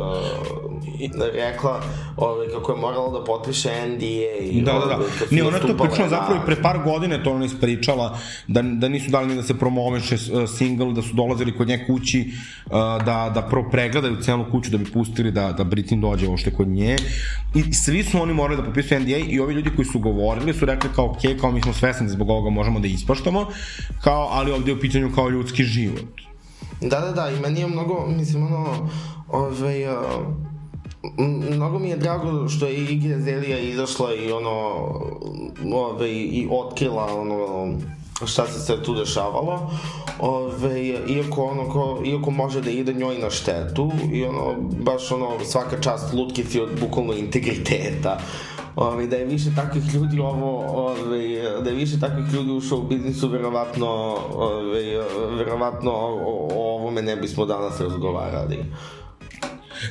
Speaker 5: rekla ove, kako je morala da potpiše NDA.
Speaker 4: Da, da, da.
Speaker 5: ove,
Speaker 4: Ne, ona je to pričala
Speaker 5: na-
Speaker 4: zapravo i pre par godine to ona ispričala, da, da nisu dali ni da se promoviše uh, single, da su dolazili kod nje kući, da, da prvo pregledaju celu kuću da bi pustili da, da Britney dođe ošte kod nje. I svi su oni morali da potpisuju NDA i ovi ljudi koji su govorili su rekli kao, ok, kao mi smo svesni da zbog ovoga možemo da ispoštamo, kao, ali ovde je u pitanju kao ljudski život.
Speaker 5: Da, da, da, i meni je mnogo, mislim, ono, ovaj, uh, mnogo mi je drago što je Igor Zelija izašla i ono, ovaj, i otkrila ono, šta se sve tu dešavalo, ove, iako, ono, ko, iako može da ide njoj na štetu i ono, baš ono, svaka čast lutkici od bukvalno integriteta, Ove, da je više takvih ljudi ovo, ove, da je više takvih ljudi u show biznisu, verovatno, ove, verovatno o, o ovome ne bismo danas razgovarali.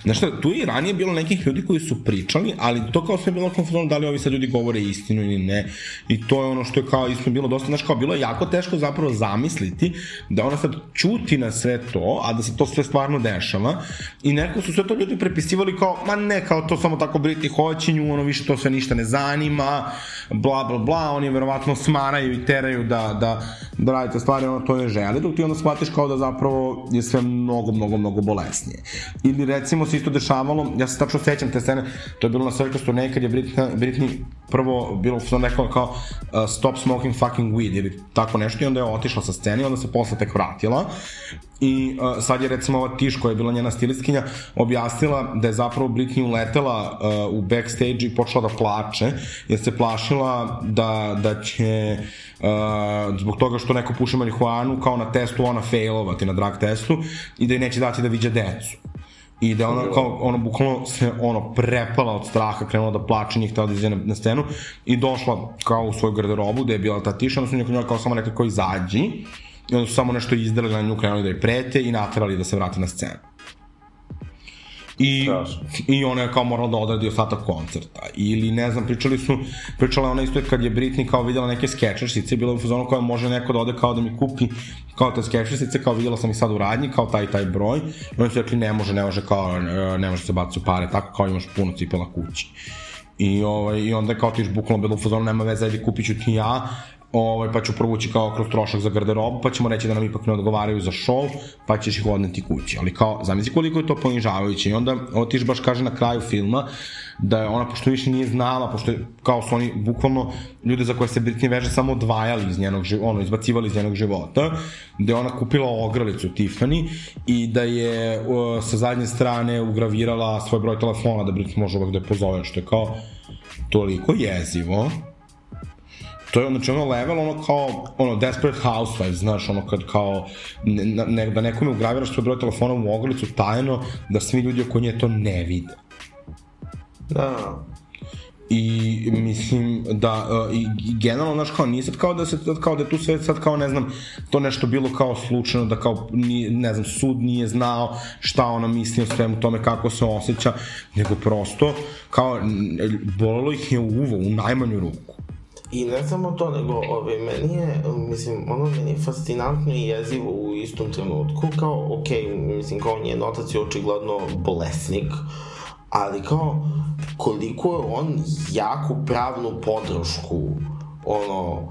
Speaker 4: Znaš šta, tu je ranije bilo nekih ljudi koji su pričali, ali to kao sve bilo konfuzno da li ovi sad ljudi govore istinu ili ne. I to je ono što je kao isto bilo dosta, znaš kao bilo je jako teško zapravo zamisliti da ona sad čuti na sve to, a da se to sve stvarno dešava. I neko su sve to ljudi prepisivali kao, ma ne, kao to samo tako Briti hoće nju, ono više to sve ništa ne zanima, bla bla bla, oni verovatno smaraju i teraju da, da, da radite stvari, ono to ne žele, dok ti onda shvatiš kao da zapravo je sve mnogo, mnogo, mnogo bolesnije. Ili recimo se isto dešavalo, ja se tačno sećam te scene, to je bilo na Circus turneji kad je Britney, Britney prvo bilo sam rekao kao uh, stop smoking fucking weed ili tako nešto i onda je otišla sa scene i onda se posle tek vratila. I uh, sad je recimo ova Tiš koja je bila njena stilistkinja objasnila da je zapravo Britney uletela uh, u backstage i počela da plače jer se plašila da, da će uh, zbog toga što neko puši marihuanu kao na testu ona failovati na drug testu i da je neće dati da viđa decu i da ona kao, ono, bukvalno se, ono, prepala od straha, krenula da plače, njih htela da izve na, scenu i došla kao u svoju garderobu gde je bila ta tiša, onda su njoj kao samo rekli kao izađi i onda su samo nešto izdali na nju, krenuli da je prete i naterali da se vrati na scenu. I,
Speaker 5: Strašno.
Speaker 4: I ona je kao morala da odradi ostatak koncerta. Ili, ne znam, pričali su, pričala je ona isto kad je Britney kao videla neke skečersice, bila u fazonu koja može neko da ode kao da mi kupi kao te skečersice, kao videla sam ih sad u radnji, kao taj i taj broj. I oni su rekli ne može, ne može, kao, ne može se baciti u pare, tako kao imaš puno cipela kući. I, ovaj, I onda je kao tiš bukvalno bilo u fazonu, nema veze, ajde kupit ću ti ja, ovaj, pa ću provući kao kroz trošak za garderobu, pa ćemo reći da nam ipak ne odgovaraju za show, pa ćeš ih odneti kući. Ali kao, zamisli koliko je to ponižavajuće. I onda Otiš baš kaže na kraju filma da je ona, pošto više nije znala, pošto je, kao su oni bukvalno ljude za koje se Britney veže samo odvajali iz njenog života, ono, izbacivali iz njenog života, da je ona kupila ogrlicu Tiffany i da je uh, sa zadnje strane ugravirala svoj broj telefona da Britney može uvek da je pozove, što je kao toliko jezivo to je znači ono level ono kao ono Desperate Housewives znaš ono kad kao ne, ne, da nekome ugraviraš svoj broj telefona u ogrlicu tajno da svi ljudi oko nje to ne vide.
Speaker 5: Da,
Speaker 4: i mislim da uh, i, generalno znaš kao nije sad kao da se kao da je tu sve sad kao ne znam to nešto bilo kao slučajno da kao ni, ne znam sud nije znao šta ona misli o svemu tome kako se osjeća nego prosto kao bolelo ih je u uvo u najmanju ruku
Speaker 5: I ne samo to, nego ove, meni je, mislim, ono meni je fascinantno i jezivo u istom trenutku, kao, ok, mislim, kao njen otac je očigledno bolesnik, ali kao, koliko je on jaku pravnu podršku, ono,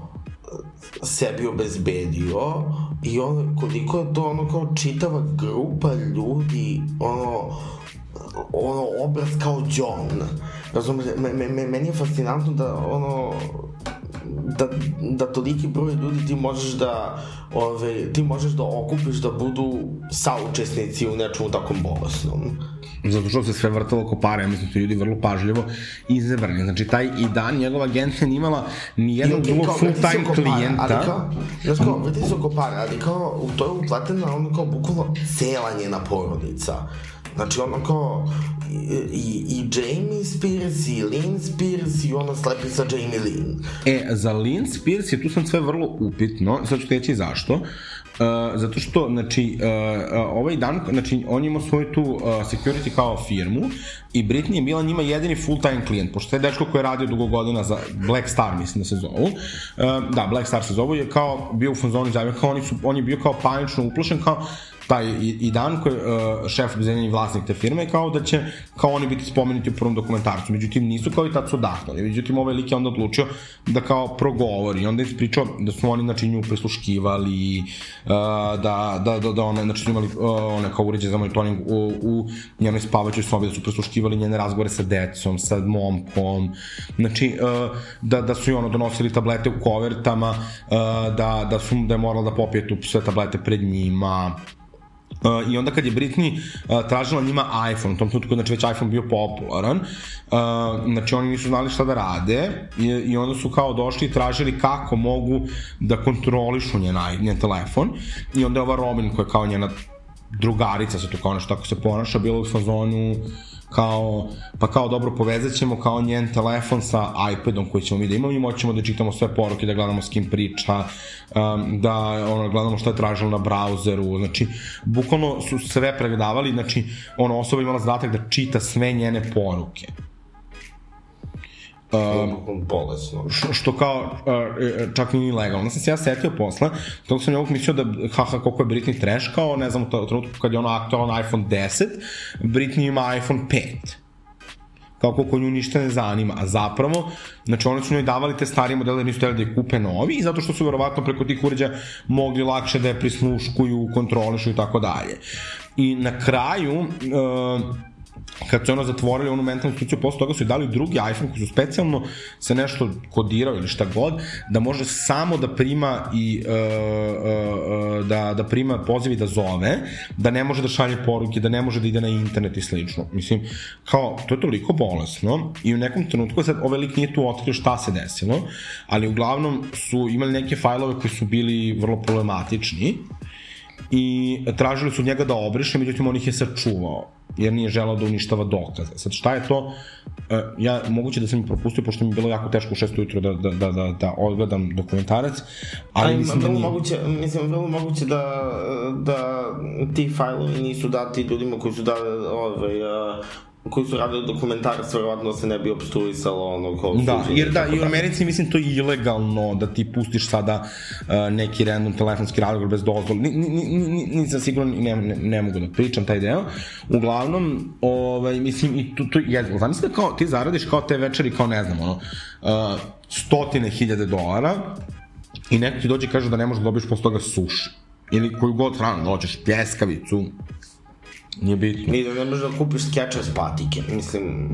Speaker 5: sebi obezbedio i ono, koliko je to ono kao čitava grupa ljudi, ono, ono obraz kao John. Razumete, me, me, me, meni je fascinantno da ono da, da toliki broj ljudi ti možeš da ove, ti možeš da okupiš da budu saučesnici u nečemu takvom bolesnom.
Speaker 4: zato što se sve vrtalo oko pare, mislim da su ljudi vrlo pažljivo izabrani. Znači, taj i dan njegova agencija nije imala ni jednog drugog
Speaker 5: oko para,
Speaker 4: klijenta.
Speaker 5: Ali kao, znaš kao, vrti se oko para, ali kao, u to je upletena ono kao bukvalno cela njena porodica. Znači ono kao, i, i, Jamie Spears i Lynn Spears i ona slepi sa Jamie Lynn.
Speaker 4: E, za Lynn Spears je tu sam sve vrlo upitno, sad ću reći zašto. Uh, zato što, znači, uh, ovaj dan, znači, on ima svoju tu uh, security kao firmu i Britney je bila njima jedini full-time klijent, pošto je dečko koji je radio dugo godina za Black Star, mislim da se zovu, uh, da, Black Star se zovu, je kao bio u fanzonu izjavio, kao oni su, on je bio kao panično uplošen, kao taj i, i dan koji uh, šef zemljeni vlasnik te firme kao da će kao oni biti spomenuti u prvom dokumentarcu. Međutim nisu kao i tad su odahnuli međutim ovaj lik je onda odlučio da kao progovori. I onda je ispričao da su oni znači nju prisluškivali uh, da, da, da, da one znači su imali uh, one kao uređe za monitoring u, u njenoj spavaćoj sobi da su prisluškivali njene razgovore sa decom sa momkom znači uh, da, da su i ono donosili tablete u kovertama uh, da, da, su, da je morala da popije tu sve tablete pred njima Uh, I onda kad je Britney uh, tražila njima iPhone, u tom trenutku znači već iPhone bio popularan, uh, znači oni nisu znali šta da rade i, i onda su kao došli i tražili kako mogu da kontrolišu njen, njen telefon i onda je ova Robin koja je kao njena drugarica se to kao nešto tako se ponaša, bila u fazonu kao, pa kao dobro povezat ćemo kao njen telefon sa iPadom koji ćemo mi da imamo i moćemo da čitamo sve poruke, da gledamo s kim priča, um, da ono, gledamo šta je tražila na brauzeru, znači bukvalno su sve pregledavali, znači ono osoba imala zadatak da čita sve njene poruke.
Speaker 5: Um, bolesno.
Speaker 4: Š- što kao uh, čak i nije legalno. Sam se ja setio posle, tog sam ja uvijek mislio da haha koliko je Britney trash, kao ne znam u trenutku kad je ono aktualan iPhone 10, Britney ima iPhone 5 kao koliko nju ništa ne zanima, a zapravo, znači oni su njoj davali te starije modele nisu htjeli da je kupe novi i zato što su verovatno preko tih uređaja mogli lakše da je prisluškuju, kontrolišu i tako dalje. I na kraju, uh, kad su ono zatvorili onu mentalnu instituciju, posle toga su i dali drugi iPhone koji su specijalno se nešto kodirao ili šta god, da može samo da prima i uh, uh, uh, da, da prima poziv i da zove, da ne može da šalje poruke, da ne može da ide na internet i slično. Mislim, kao, to je toliko bolesno i u nekom trenutku sad ovaj lik nije tu otkrio šta se desilo, ali uglavnom su imali neke fajlove koji su bili vrlo problematični i tražili su njega da obriše, međutim on ih je sačuvao jer nije želao da uništava dokaze. Sad šta je to? E, ja moguće da sam mi propustio pošto mi je bilo jako teško u 6 ujutro da, da, da, da, da odgledam dokumentarac, ali
Speaker 5: Aj,
Speaker 4: mislim da nije.
Speaker 5: moguće, mislim, vrlo moguće da, da ti fajlovi nisu dati ljudima koji su dali, ovaj, koji su radili dokumentarac, verovatno se ne bi obstruisalo ono kao
Speaker 4: Da, jer da, i u
Speaker 5: dalje.
Speaker 4: Americi mislim to je ilegalno da ti pustiš sada uh, neki random telefonski razgovor bez dozvole. Ni, ni, ni, ni, nisam siguran, ne, ne, ne mogu da pričam taj deo. Uglavnom, ovaj, mislim, i tu, tu je, zamisli da kao, ti zaradiš kao te večeri, kao ne znam, ono, uh, stotine hiljade dolara i neko ti dođe i kaže da ne možeš da dobiješ posle toga suši. Ili koju god hranu, da hoćeš pljeskavicu, nije bitno.
Speaker 5: Ni da ne možeš da kupiš Skechers patike, mislim,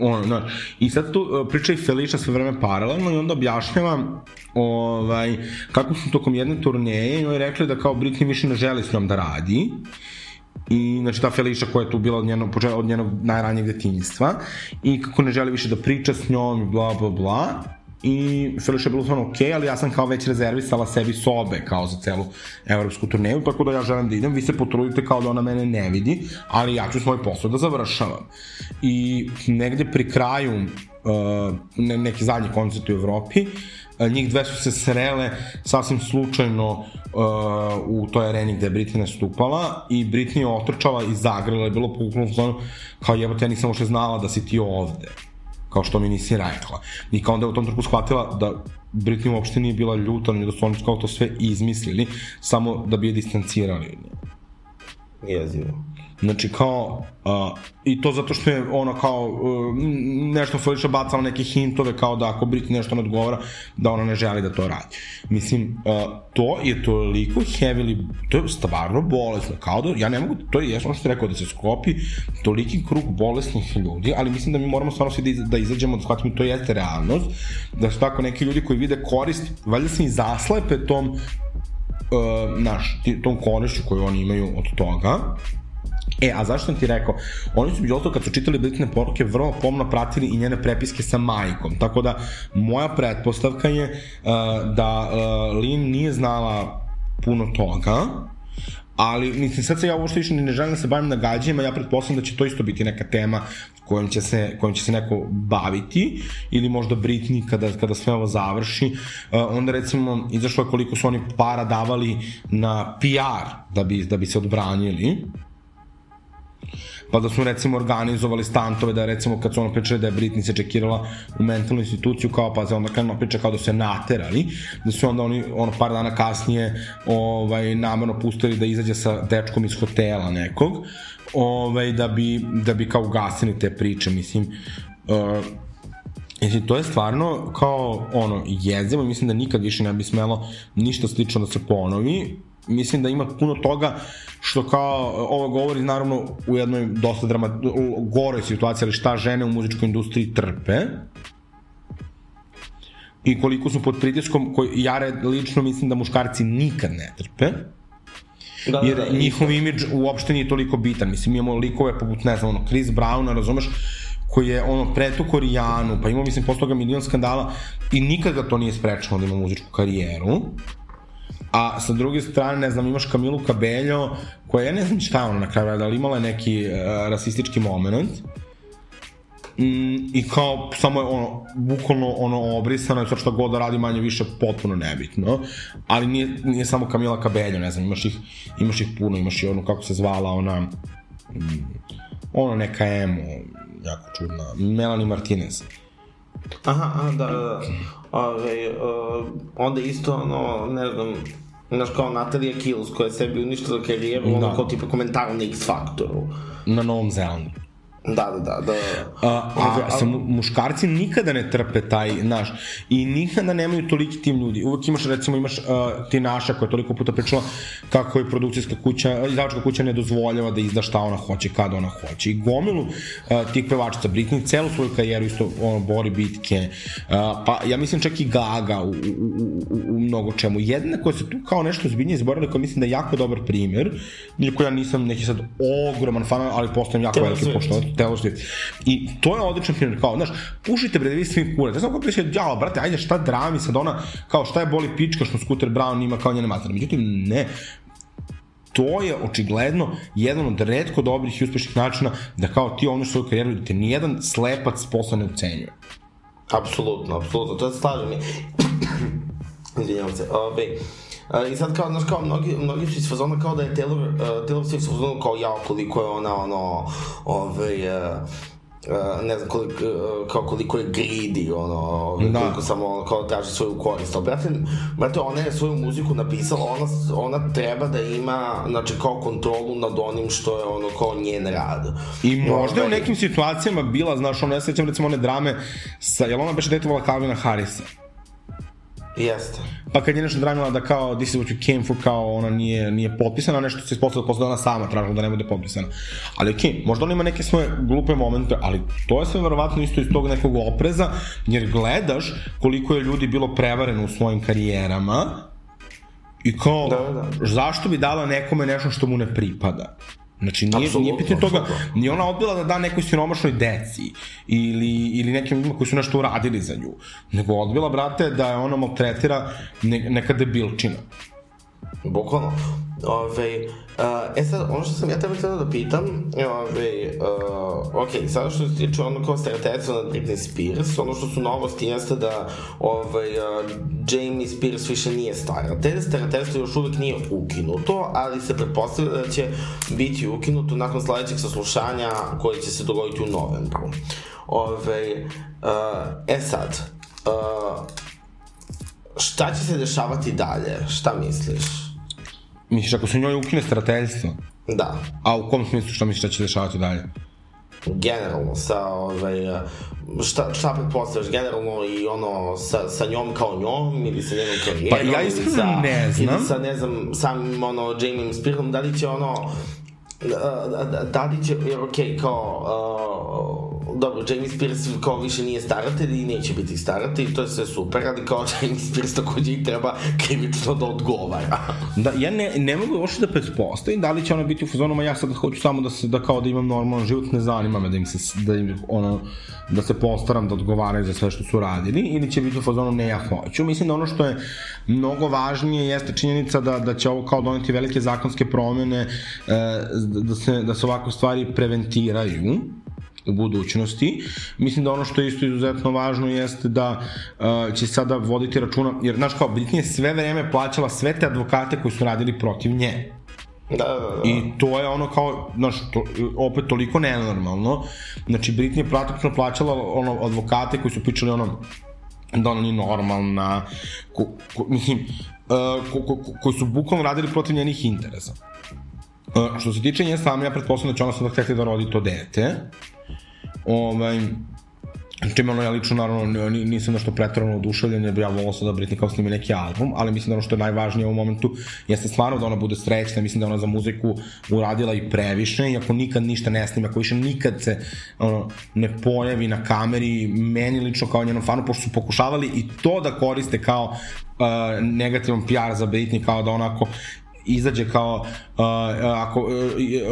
Speaker 4: ono, no, I sad tu uh, priča i Felicia sve vreme paralelno i onda objašnjava ovaj, kako su tokom jedne turneje njoj rekli da kao Britney više ne želi s njom da radi. I znači ta Felicia koja je tu bila od njenog, od njenog najranijeg detinjstva i kako ne želi više da priča s njom i bla bla bla i Felicia je bilo stvarno okej, ali ja sam kao već rezervisala sebi sobe kao za celu evropsku turneju, tako da ja želim da idem, vi se potrudite kao da ona mene ne vidi, ali ja ću svoj posao da završavam. I negde pri kraju uh, ne, neki zadnji koncert u Evropi, uh, njih dve su se srele sasvim slučajno uh, u toj areni gde je Britney nastupala i Britney je otrčala i zagrela, je bilo zonu kao jebote, ja nisam uopšte znala da si ti ovde kao što mi nisi rekla. I kao onda je u tom trenutku shvatila da Britney uopšte nije bila ljuta, nego da su oni kao to sve izmislili, samo da bi je distancirali
Speaker 5: jezivo.
Speaker 4: Znači kao, uh, i to zato što je ono kao, uh, nešto Felicia bacala neke hintove kao da ako Britney nešto ne odgovara, da ona ne želi da to radi. Mislim, uh, to je toliko heavily, to je stvarno bolesno, kao da, ja ne mogu, to je jesno što ste rekao, da se sklopi toliki krug bolesnih ljudi, ali mislim da mi moramo stvarno svi da, da izađemo, da shvatimo, to jeste realnost, da su tako neki ljudi koji vide korist, valjda se i zaslepe tom, uh, naš, tom korišću koju oni imaju od toga, E, a zašto sam ti rekao? Oni su među ostalo kad su čitali Britne poruke vrlo pomno pratili i njene prepiske sa majkom. Tako da, moja pretpostavka je uh, da uh, Lin nije znala puno toga, ali mislim sad se ja uopšte više ne želim da se bavim nagađajima, ja pretpostavljam da će to isto biti neka tema kojom će se, kojom će se neko baviti ili možda Britney kada, kada sve ovo završi uh, onda recimo izašlo je koliko su oni para davali na PR da bi, da bi se odbranili pa da su recimo organizovali stantove da recimo kad su ono pričali da je Britney se čekirala u mentalnu instituciju kao pa se onda krenula priča kao da su je naterali da su onda oni ono par dana kasnije ovaj namerno pustili da izađe sa dečkom iz hotela nekog ovaj da bi da bi kao ugasili te priče mislim uh, Mislim, to je stvarno kao ono jezivo mislim da nikad više ne bi smelo ništa slično da se ponovi. Mislim da ima puno toga što kao ovo govori naravno u jednoj dosta drama, goroj situaciji, ali šta žene u muzičkoj industriji trpe i koliko su pod pritiskom koji ja lično mislim da muškarci nikad ne trpe
Speaker 5: Da,
Speaker 4: jer
Speaker 5: da, da,
Speaker 4: njihov imidž uopšte nije toliko bitan. Mislim, imamo likove poput, ne znam, ono, Chris Browna, razumeš, koji je ono pretuko Rijanu, pa imao mislim posle toga milion skandala i nikad ga to nije sprečeno da ima muzičku karijeru. A sa druge strane, ne znam, imaš Kamilu Kabeljo, koja, ja ne znam šta ona na kraju, ali imala je neki uh, rasistički moment. Mm, I kao, samo je ono, bukvalno ono obrisano i sad šta god da radi manje više potpuno nebitno. Ali nije, nije samo Kamila Kabeljo, ne znam, imaš ih, imaš ih puno, imaš i onu, kako se zvala, ona, mm, ono neka emo, jako čudna, Melanie Martinez.
Speaker 5: Aha, aha, da, da, da. Ove, uh, onda isto, ono, ne znam, znaš kao Natalija Kills koja je sebi uništila karijeru, ono
Speaker 4: Da.
Speaker 5: kao tipa komentar na X Faktoru.
Speaker 4: Na Novom Zelandu.
Speaker 5: Da, da, da, da.
Speaker 4: A, a, a, sa mu- muškarci nikada ne trpe taj, naš, i nikada nemaju toliki tim ljudi. Uvek imaš, recimo, imaš uh, ti naša koja je toliko puta pričala kako je produkcijska kuća, izdavačka kuća ne dozvoljava da izda šta ona hoće, kada ona hoće. I gomilu uh, tih pevačica, Britney, celu svoju karijeru isto ono, bori bitke, uh, pa ja mislim čak i Gaga u, u, u, u, u mnogo čemu. Jedna koja se tu kao nešto zbiljnije izborila, koja mislim da je jako dobar primer, iako ja nisam neki sad ogroman fan, ali postajem jako veliki
Speaker 5: Swift.
Speaker 4: Swift. I to je odličan primjer, kao, znaš, pušite bre da vi kurac. Ja sam kao pričao, jao, brate, ajde, šta drami sad ona, kao, šta je boli pička što Scooter Brown ima kao njene matere. Međutim, ne, to je očigledno jedan od redko dobrih i uspešnih načina da kao ti ono svoju karijeru da te nijedan slepac posla ne ucenjuje.
Speaker 5: Apsolutno, apsolutno, to se slažem. [coughs] Izvinjavam se. Ove, Uh, I sad kao, znaš, kao, mnogi, mnogi su iz fazona kao da je Taylor, uh, Taylor Swift fazona kao, ja, koliko je ona, ono, ove, uh, Uh, ne znam koliko, uh, kao koliko je greedy, ono, da. koliko samo kao traži svoju korist. Ali, brate, brate, ona je svoju muziku napisala, ona, ona treba da ima, znači, kao kontrolu nad onim što je ono, kao njen rad.
Speaker 4: I možda je u nekim situacijama bila, znaš, ono, ja sećam recimo one drame sa, jel ona beše detovala Calvina Harrisa?
Speaker 5: Jeste.
Speaker 4: Pa kad je nešto dramila da kao this is what you came for, kao ona nije, nije potpisana, nešto se ispostavilo posle da ona sama tražila da ne bude potpisana. Ali okej, okay, možda ona ima neke svoje glupe momente, ali to je sve verovatno isto iz tog nekog opreza, jer gledaš koliko je ljudi bilo prevareno u svojim karijerama i kao, da, da. zašto bi dala nekome nešto što mu ne pripada? Znači, nije, absolutno, nije pitanje toga, ni ona odbila da da nekoj siromašnoj deci ili, ili nekim ljudima koji su nešto uradili za nju, nego odbila, brate, da je ona maltretira ne, neka debilčina.
Speaker 5: Bukvalno. Ove, uh, e sad, ono što sam ja tebe htio da pitam, ove, uh, ok, sada što se tiče ono kao stereoteca na Britney Spears, ono što su novosti jeste da ovaj, uh, Jamie Spears više nije stara. Te stereotetstvo još uvek nije ukinuto, ali se pretpostavlja da će biti ukinuto nakon sledećeg saslušanja koje će se dogoditi u novembru. Ove, uh, e sad, uh, šta će se dešavati dalje? Šta misliš?
Speaker 4: Misliš, ako se njoj ukine starateljstvo?
Speaker 5: Da.
Speaker 4: A u kom smislu šta misliš da će dešavati dalje?
Speaker 5: generalno sa ovaj šta šta pretpostavljaš generalno i ono sa sa njom kao njom ili sa njenom karijerom
Speaker 4: pa ja iskreno ne znam
Speaker 5: ili sa ne znam samim ono Jamie Spearom da li će ono da, da, da li će, jer okej, okay, kao, uh, dobro, Jamie Spears kao više nije staratelj i neće biti staratelj, to je sve super, ali kao [laughs] Jamie Spears takođe i treba krivično da odgovara.
Speaker 4: da, ja ne, ne mogu uopšte da pretpostavim da li će ona biti u fazonu, ja sad hoću samo da se, da kao da imam normalan život, ne zanima me da im se, da im, ono, da se postaram da odgovaraju za sve što su radili, ili će biti u fazonu, ne, ja hoću. Mislim da ono što je mnogo važnije jeste činjenica da, da će ovo kao doneti velike zakonske promene, e, da se, da se ovako stvari preventiraju u budućnosti. Mislim da ono što je isto izuzetno važno jeste da uh, će sada voditi računa, jer znaš kao, Britney je sve vreme plaćala sve te advokate koji su radili protiv nje.
Speaker 5: Da, da, da.
Speaker 4: I to je ono kao, znaš, to, opet toliko nenormalno. Znači, Britney je praktično plaćala ono, advokate koji su pričali ono, da ona nije normalna, ko, ko, mislim, uh, ko, ko, ko, koji su bukvalno radili protiv njenih interesa. Uh, što se tiče nje same, ja pretpostavljam da će ona sada hteti da rodi to dete. Ovaj, Čime ono ja lično naravno nisam nešto pretredno oduševljen, jer ja volao sada da Britney kao snimi neki album, ali mislim da ono što je najvažnije u ovom momentu jeste stvarno da ona bude srećna, mislim da ona za muziku uradila i previše, iako nikad ništa ne snima, ako više nikad se ono, ne pojavi na kameri, meni lično kao njenom fanu, pošto su pokušavali i to da koriste kao uh, negativan PR za Britney, kao da onako izađe kao uh, ako uh,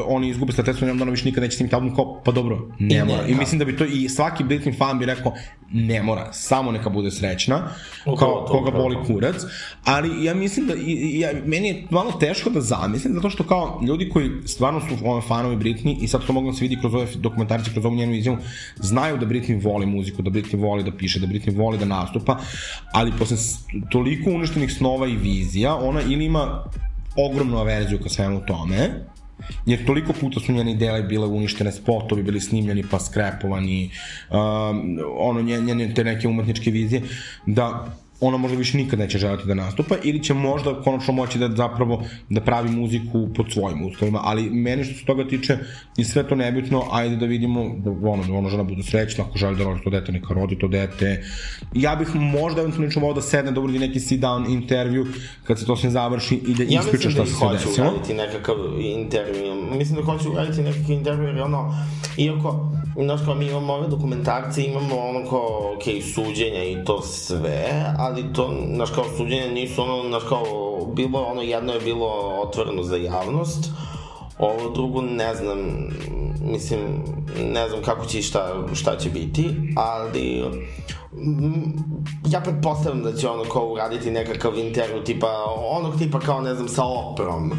Speaker 4: oni izgube starateljstvo njom da ona više nikad neće snimiti album kao pa dobro ne I mora. I mislim da bi to i svaki Britney fan bi rekao ne mora samo neka bude srećna kao to, koga to, boli kurac. Ali ja mislim da i, ja, meni je malo teško da zamislim zato što kao ljudi koji stvarno su ove fanovi Britney i sad to mogu da se vidi kroz ove dokumentarce kroz ovu njenu izjavu znaju da Britney voli muziku da Britney voli da piše da Britney voli da nastupa ali posle toliko uništenih snova i vizija ona ili ima ogromnu averziju ka svemu tome, jer toliko puta su njeni dele bile uništene, spotovi bili snimljeni pa skrepovani, um, ono, njene te neke umetničke vizije, da ona možda više nikad neće želati da nastupa ili će možda konačno moći da zapravo da pravi muziku pod svojim uslovima, ali meni što se toga tiče i sve to nebitno, ajde da vidimo da ono, da ona žena bude srećna, ako želi da rodi to dete, neka rodi to dete. Ja bih možda eventualno lično volao da sedne, da uradi neki sit down intervju kad se to sve završi i da ja ispriča šta da se desilo. Ja mislim
Speaker 5: da hoću uraditi nekakav intervju, mislim da hoću uraditi nekakav intervju jer ono, iako, znaš kao mi imamo ove dokumentarce, imamo ono kao, ok, suđenja i to sve, ali to, znaš, kao suđenje nisu ono, znaš, kao, bilo, ono, jedno je bilo otvoreno za javnost, ovo drugo ne znam, mislim, ne znam kako će i šta, šta će biti, ali ja pretpostavljam da će ono kao uraditi nekakav intervju tipa, onog tipa kao ne znam sa oprom,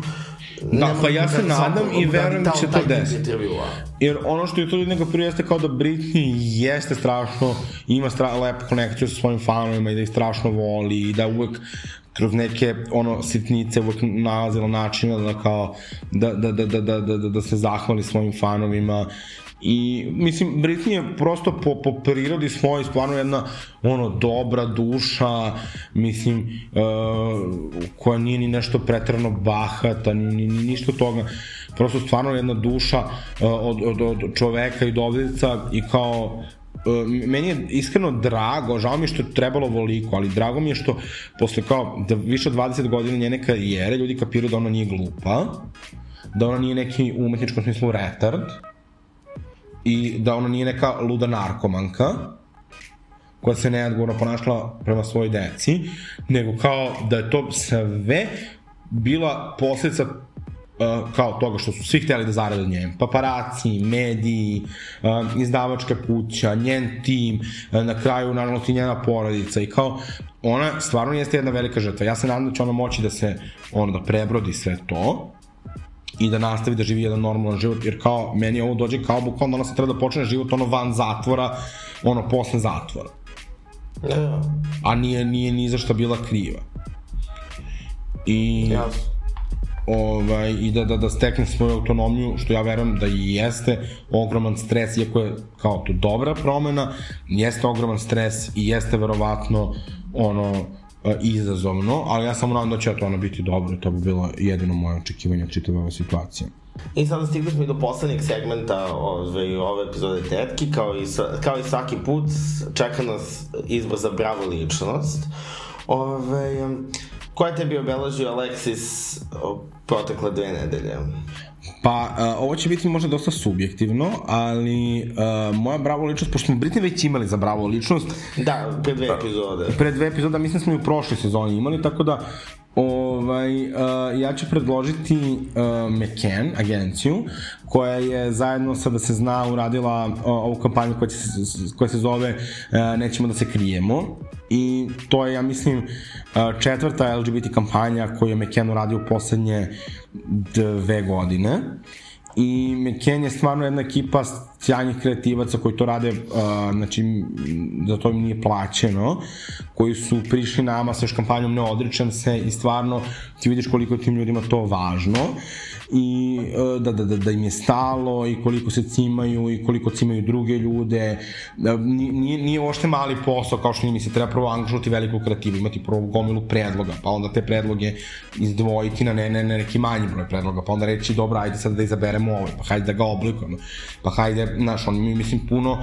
Speaker 4: Da, pa ja se nadam i verujem da će to desiti. Jer ono što je to nekako prije jeste kao da Britney jeste strašno, ima stra, lepu konekciju sa svojim fanovima i da ih strašno voli i da uvek kroz neke ono sitnice uvek nalazila načina da kao da, da, da, da, da, da, da, da se zahvali svojim fanovima I, mislim, Britney je prosto po, po prirodi svoj stvarno jedna, ono, dobra duša, mislim, uh, koja nije ni nešto pretrano bahata, ni, ni, ni ništa toga. Prosto stvarno jedna duša uh, od, od, od čoveka i dovica i kao Uh, meni je iskreno drago, žao mi je što je trebalo voliko, ali drago mi je što posle kao da više od 20 godina njene karijere ljudi kapiraju da ona nije glupa, da ona nije neki u umetničkom smislu retard, i da ona nije neka luda narkomanka koja se neodgovorno ponašala prema svojoj deci, nego kao da je to sve bila posljedica uh, kao toga što su svi hteli da zarade njem. Paparaci, mediji, uh, izdavačka kuća, njen tim, uh, na kraju naravno i njena porodica i kao ona stvarno jeste jedna velika žrtva. Ja se nadam da će ona moći da se ono da prebrodi sve to i da nastavi da živi jedan normalan život, jer kao, meni ovo dođe kao bukvalno ona se treba da počne život ono van zatvora, ono posle zatvora.
Speaker 5: Ja.
Speaker 4: A nije, nije ni za šta bila kriva. I...
Speaker 5: Jasno.
Speaker 4: ovaj, i da, da, da stekne svoju autonomiju, što ja verujem da i jeste ogroman stres, iako je kao to dobra promena, jeste ogroman stres i jeste verovatno ono, izazovno, ali ja samo nadam da će to ono biti dobro, to bi bilo jedino moje očekivanje čitave ove situacije.
Speaker 5: I sada stigli smo i do poslednjeg segmenta ove, ove epizode Tetki, kao i, sa, kao i svaki put čeka nas izbor za bravo ličnost. Ove, koja te bi obeležio Alexis protekle dve nedelje?
Speaker 4: Pa, uh, ovo će biti možda dosta subjektivno, ali uh, moja bravo ličnost, pošto smo Britney već imali za bravo ličnost,
Speaker 5: Da, pre dve epizode.
Speaker 4: pre dve epizode, mislim da smo i u prošloj sezoni imali, tako da Ovaj, uh, ja ću predložiti uh, McCann, agenciju, koja je zajedno sa da se zna uradila uh, ovu kampanju koja, će, se- koja se zove uh, Nećemo da se krijemo. I to je, ja mislim, uh, četvrta LGBT kampanja koju je McCann uradio u poslednje dve godine i McCann je stvarno jedna ekipa sjajnih kreativaca koji to rade, uh, znači, za to im nije plaćeno, koji su prišli nama sa još kampanjom Ne odričem se i stvarno ti vidiš koliko tim ljudima to važno i uh, da, da, da, da im je stalo i koliko se cimaju i koliko cimaju druge ljude. Da, ni- nije, nije uopšte mali posao kao što mi se treba prvo angažovati veliku kreativu, imati prvo gomilu predloga, pa onda te predloge izdvojiti na ne, ne, ne neki manji broj predloga, pa onda reći dobro, ajde sad da izaberemo ovaj, pa hajde da ga oblikujemo, pa hajde, znaš, oni imaju, mislim, puno uh,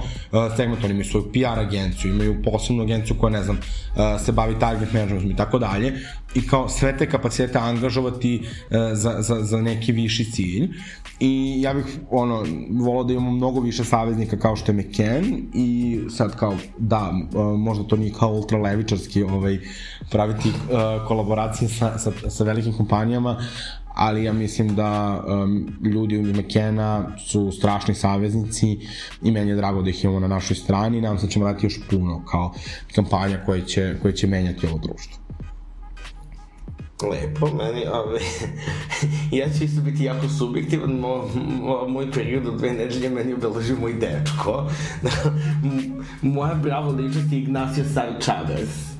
Speaker 4: segmenta, oni imaju svoju PR agenciju, imaju posebnu agenciju koja, ne znam, uh, se bavi target managementom i tako dalje, i kao sve te kapacitete angažovati uh, za, za, za neki viši cilj i ja bih ono volao da imamo mnogo više saveznika kao što je McCann i sad kao da uh, možda to nije kao ultra levičarski ovaj praviti uh, kolaboracije sa, sa, sa velikim kompanijama ali ja mislim da um, ljudi u McKenna su strašni saveznici i meni je drago da ih imamo na našoj strani i nadam se da ćemo raditi još puno kao kampanja koja će, koja će menjati ovo društvo.
Speaker 5: Lepo, meni, ove, [laughs] ja ću isto biti jako subjektivan, mo, mo, moj period od dve nedelje meni obeležio moj dečko. [laughs] Moja bravo ličnost je Ignacio San Chavez.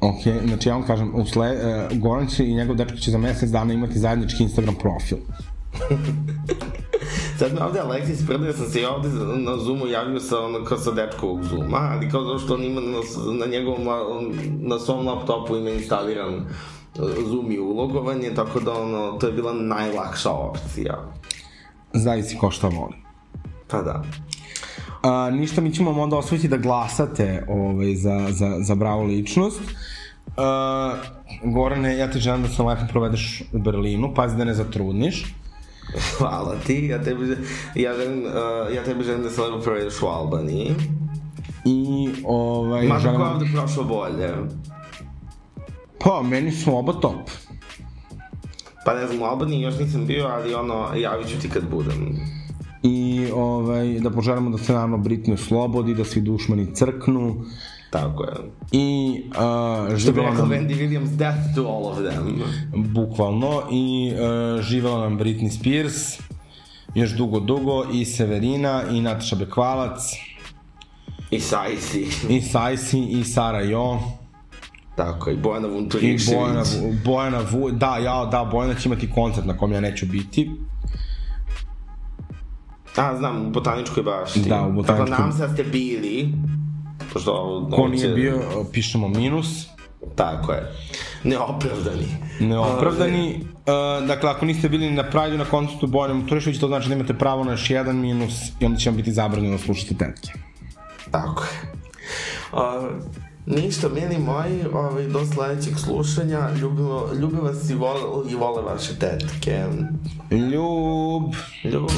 Speaker 4: Ok, znači ja vam kažem, usle, uh, Goran će i njegov dečko će za mesec dana imati zajednički Instagram profil. [laughs]
Speaker 5: Sad me ovde Alexis predaje sam se i ovde na Zoomu javio sa, ono, kao sa dečkovog Zooma, ali kao zato što on ima na, na njegovom, na svom laptopu ima instaliran uh, Zoom i ulogovanje, tako da ono, to je bila najlakša opcija.
Speaker 4: Zavisi ko šta voli.
Speaker 5: Pa da.
Speaker 4: A, ništa, mi ćemo vam onda osvojiti da glasate ovaj, za, za, za bravo ličnost. A, Gorane, ja ti želim da se lepo provedeš u Berlinu, pazi da ne zatrudniš. [laughs]
Speaker 5: Hvala ti, ja tebi, ja, želim, uh, ja tebi želim da se lepo provedeš u Albaniji.
Speaker 4: I ovaj,
Speaker 5: Mada
Speaker 4: želim...
Speaker 5: ko je ovde prošlo bolje?
Speaker 4: Pa, meni su oba top.
Speaker 5: Pa ne znam, u Albaniji još nisam bio, ali ono, javit ću ti kad budem.
Speaker 4: I ovaj, da poželimo da se naravno Britney oslobodi, da svi dušmani crknu
Speaker 5: Tako je.
Speaker 4: I uh,
Speaker 5: Što bi rekao
Speaker 4: nam,
Speaker 5: Wendy Williams, death to all of them.
Speaker 4: bukvalno, i uh, živela nam Britney Spears, još dugo, dugo, i Severina, i Nataša Bekvalac,
Speaker 5: I Sajsi.
Speaker 4: i Sajsi, i Sara Jo,
Speaker 5: Tako, i Bojana
Speaker 4: i
Speaker 5: Vunturišević.
Speaker 4: Bojana, Bojana Vu, da, ja, da, Bojana će imati koncert na kom ja neću biti.
Speaker 5: A, znam, u botaničkoj bašti.
Speaker 4: Da, u botaničkoj-
Speaker 5: Tako, nam se da ste bili. Pošto ovo...
Speaker 4: Ko nije bio, pišemo minus.
Speaker 5: Tako je. Neopravdani.
Speaker 4: Neopravdani. Uh, dakle, ako niste bili na Pride na koncertu Bojana Muturišević, to znači da imate pravo na još jedan minus i onda će vam biti zabranjeno slušati tetke.
Speaker 5: Tako je. Uh, ništa, mili moji, ovaj, do sledećeg slušanja. Ljubimo, ljubim vas i vole, i vole vaše tetke.
Speaker 4: Ljub!
Speaker 5: Ljubim.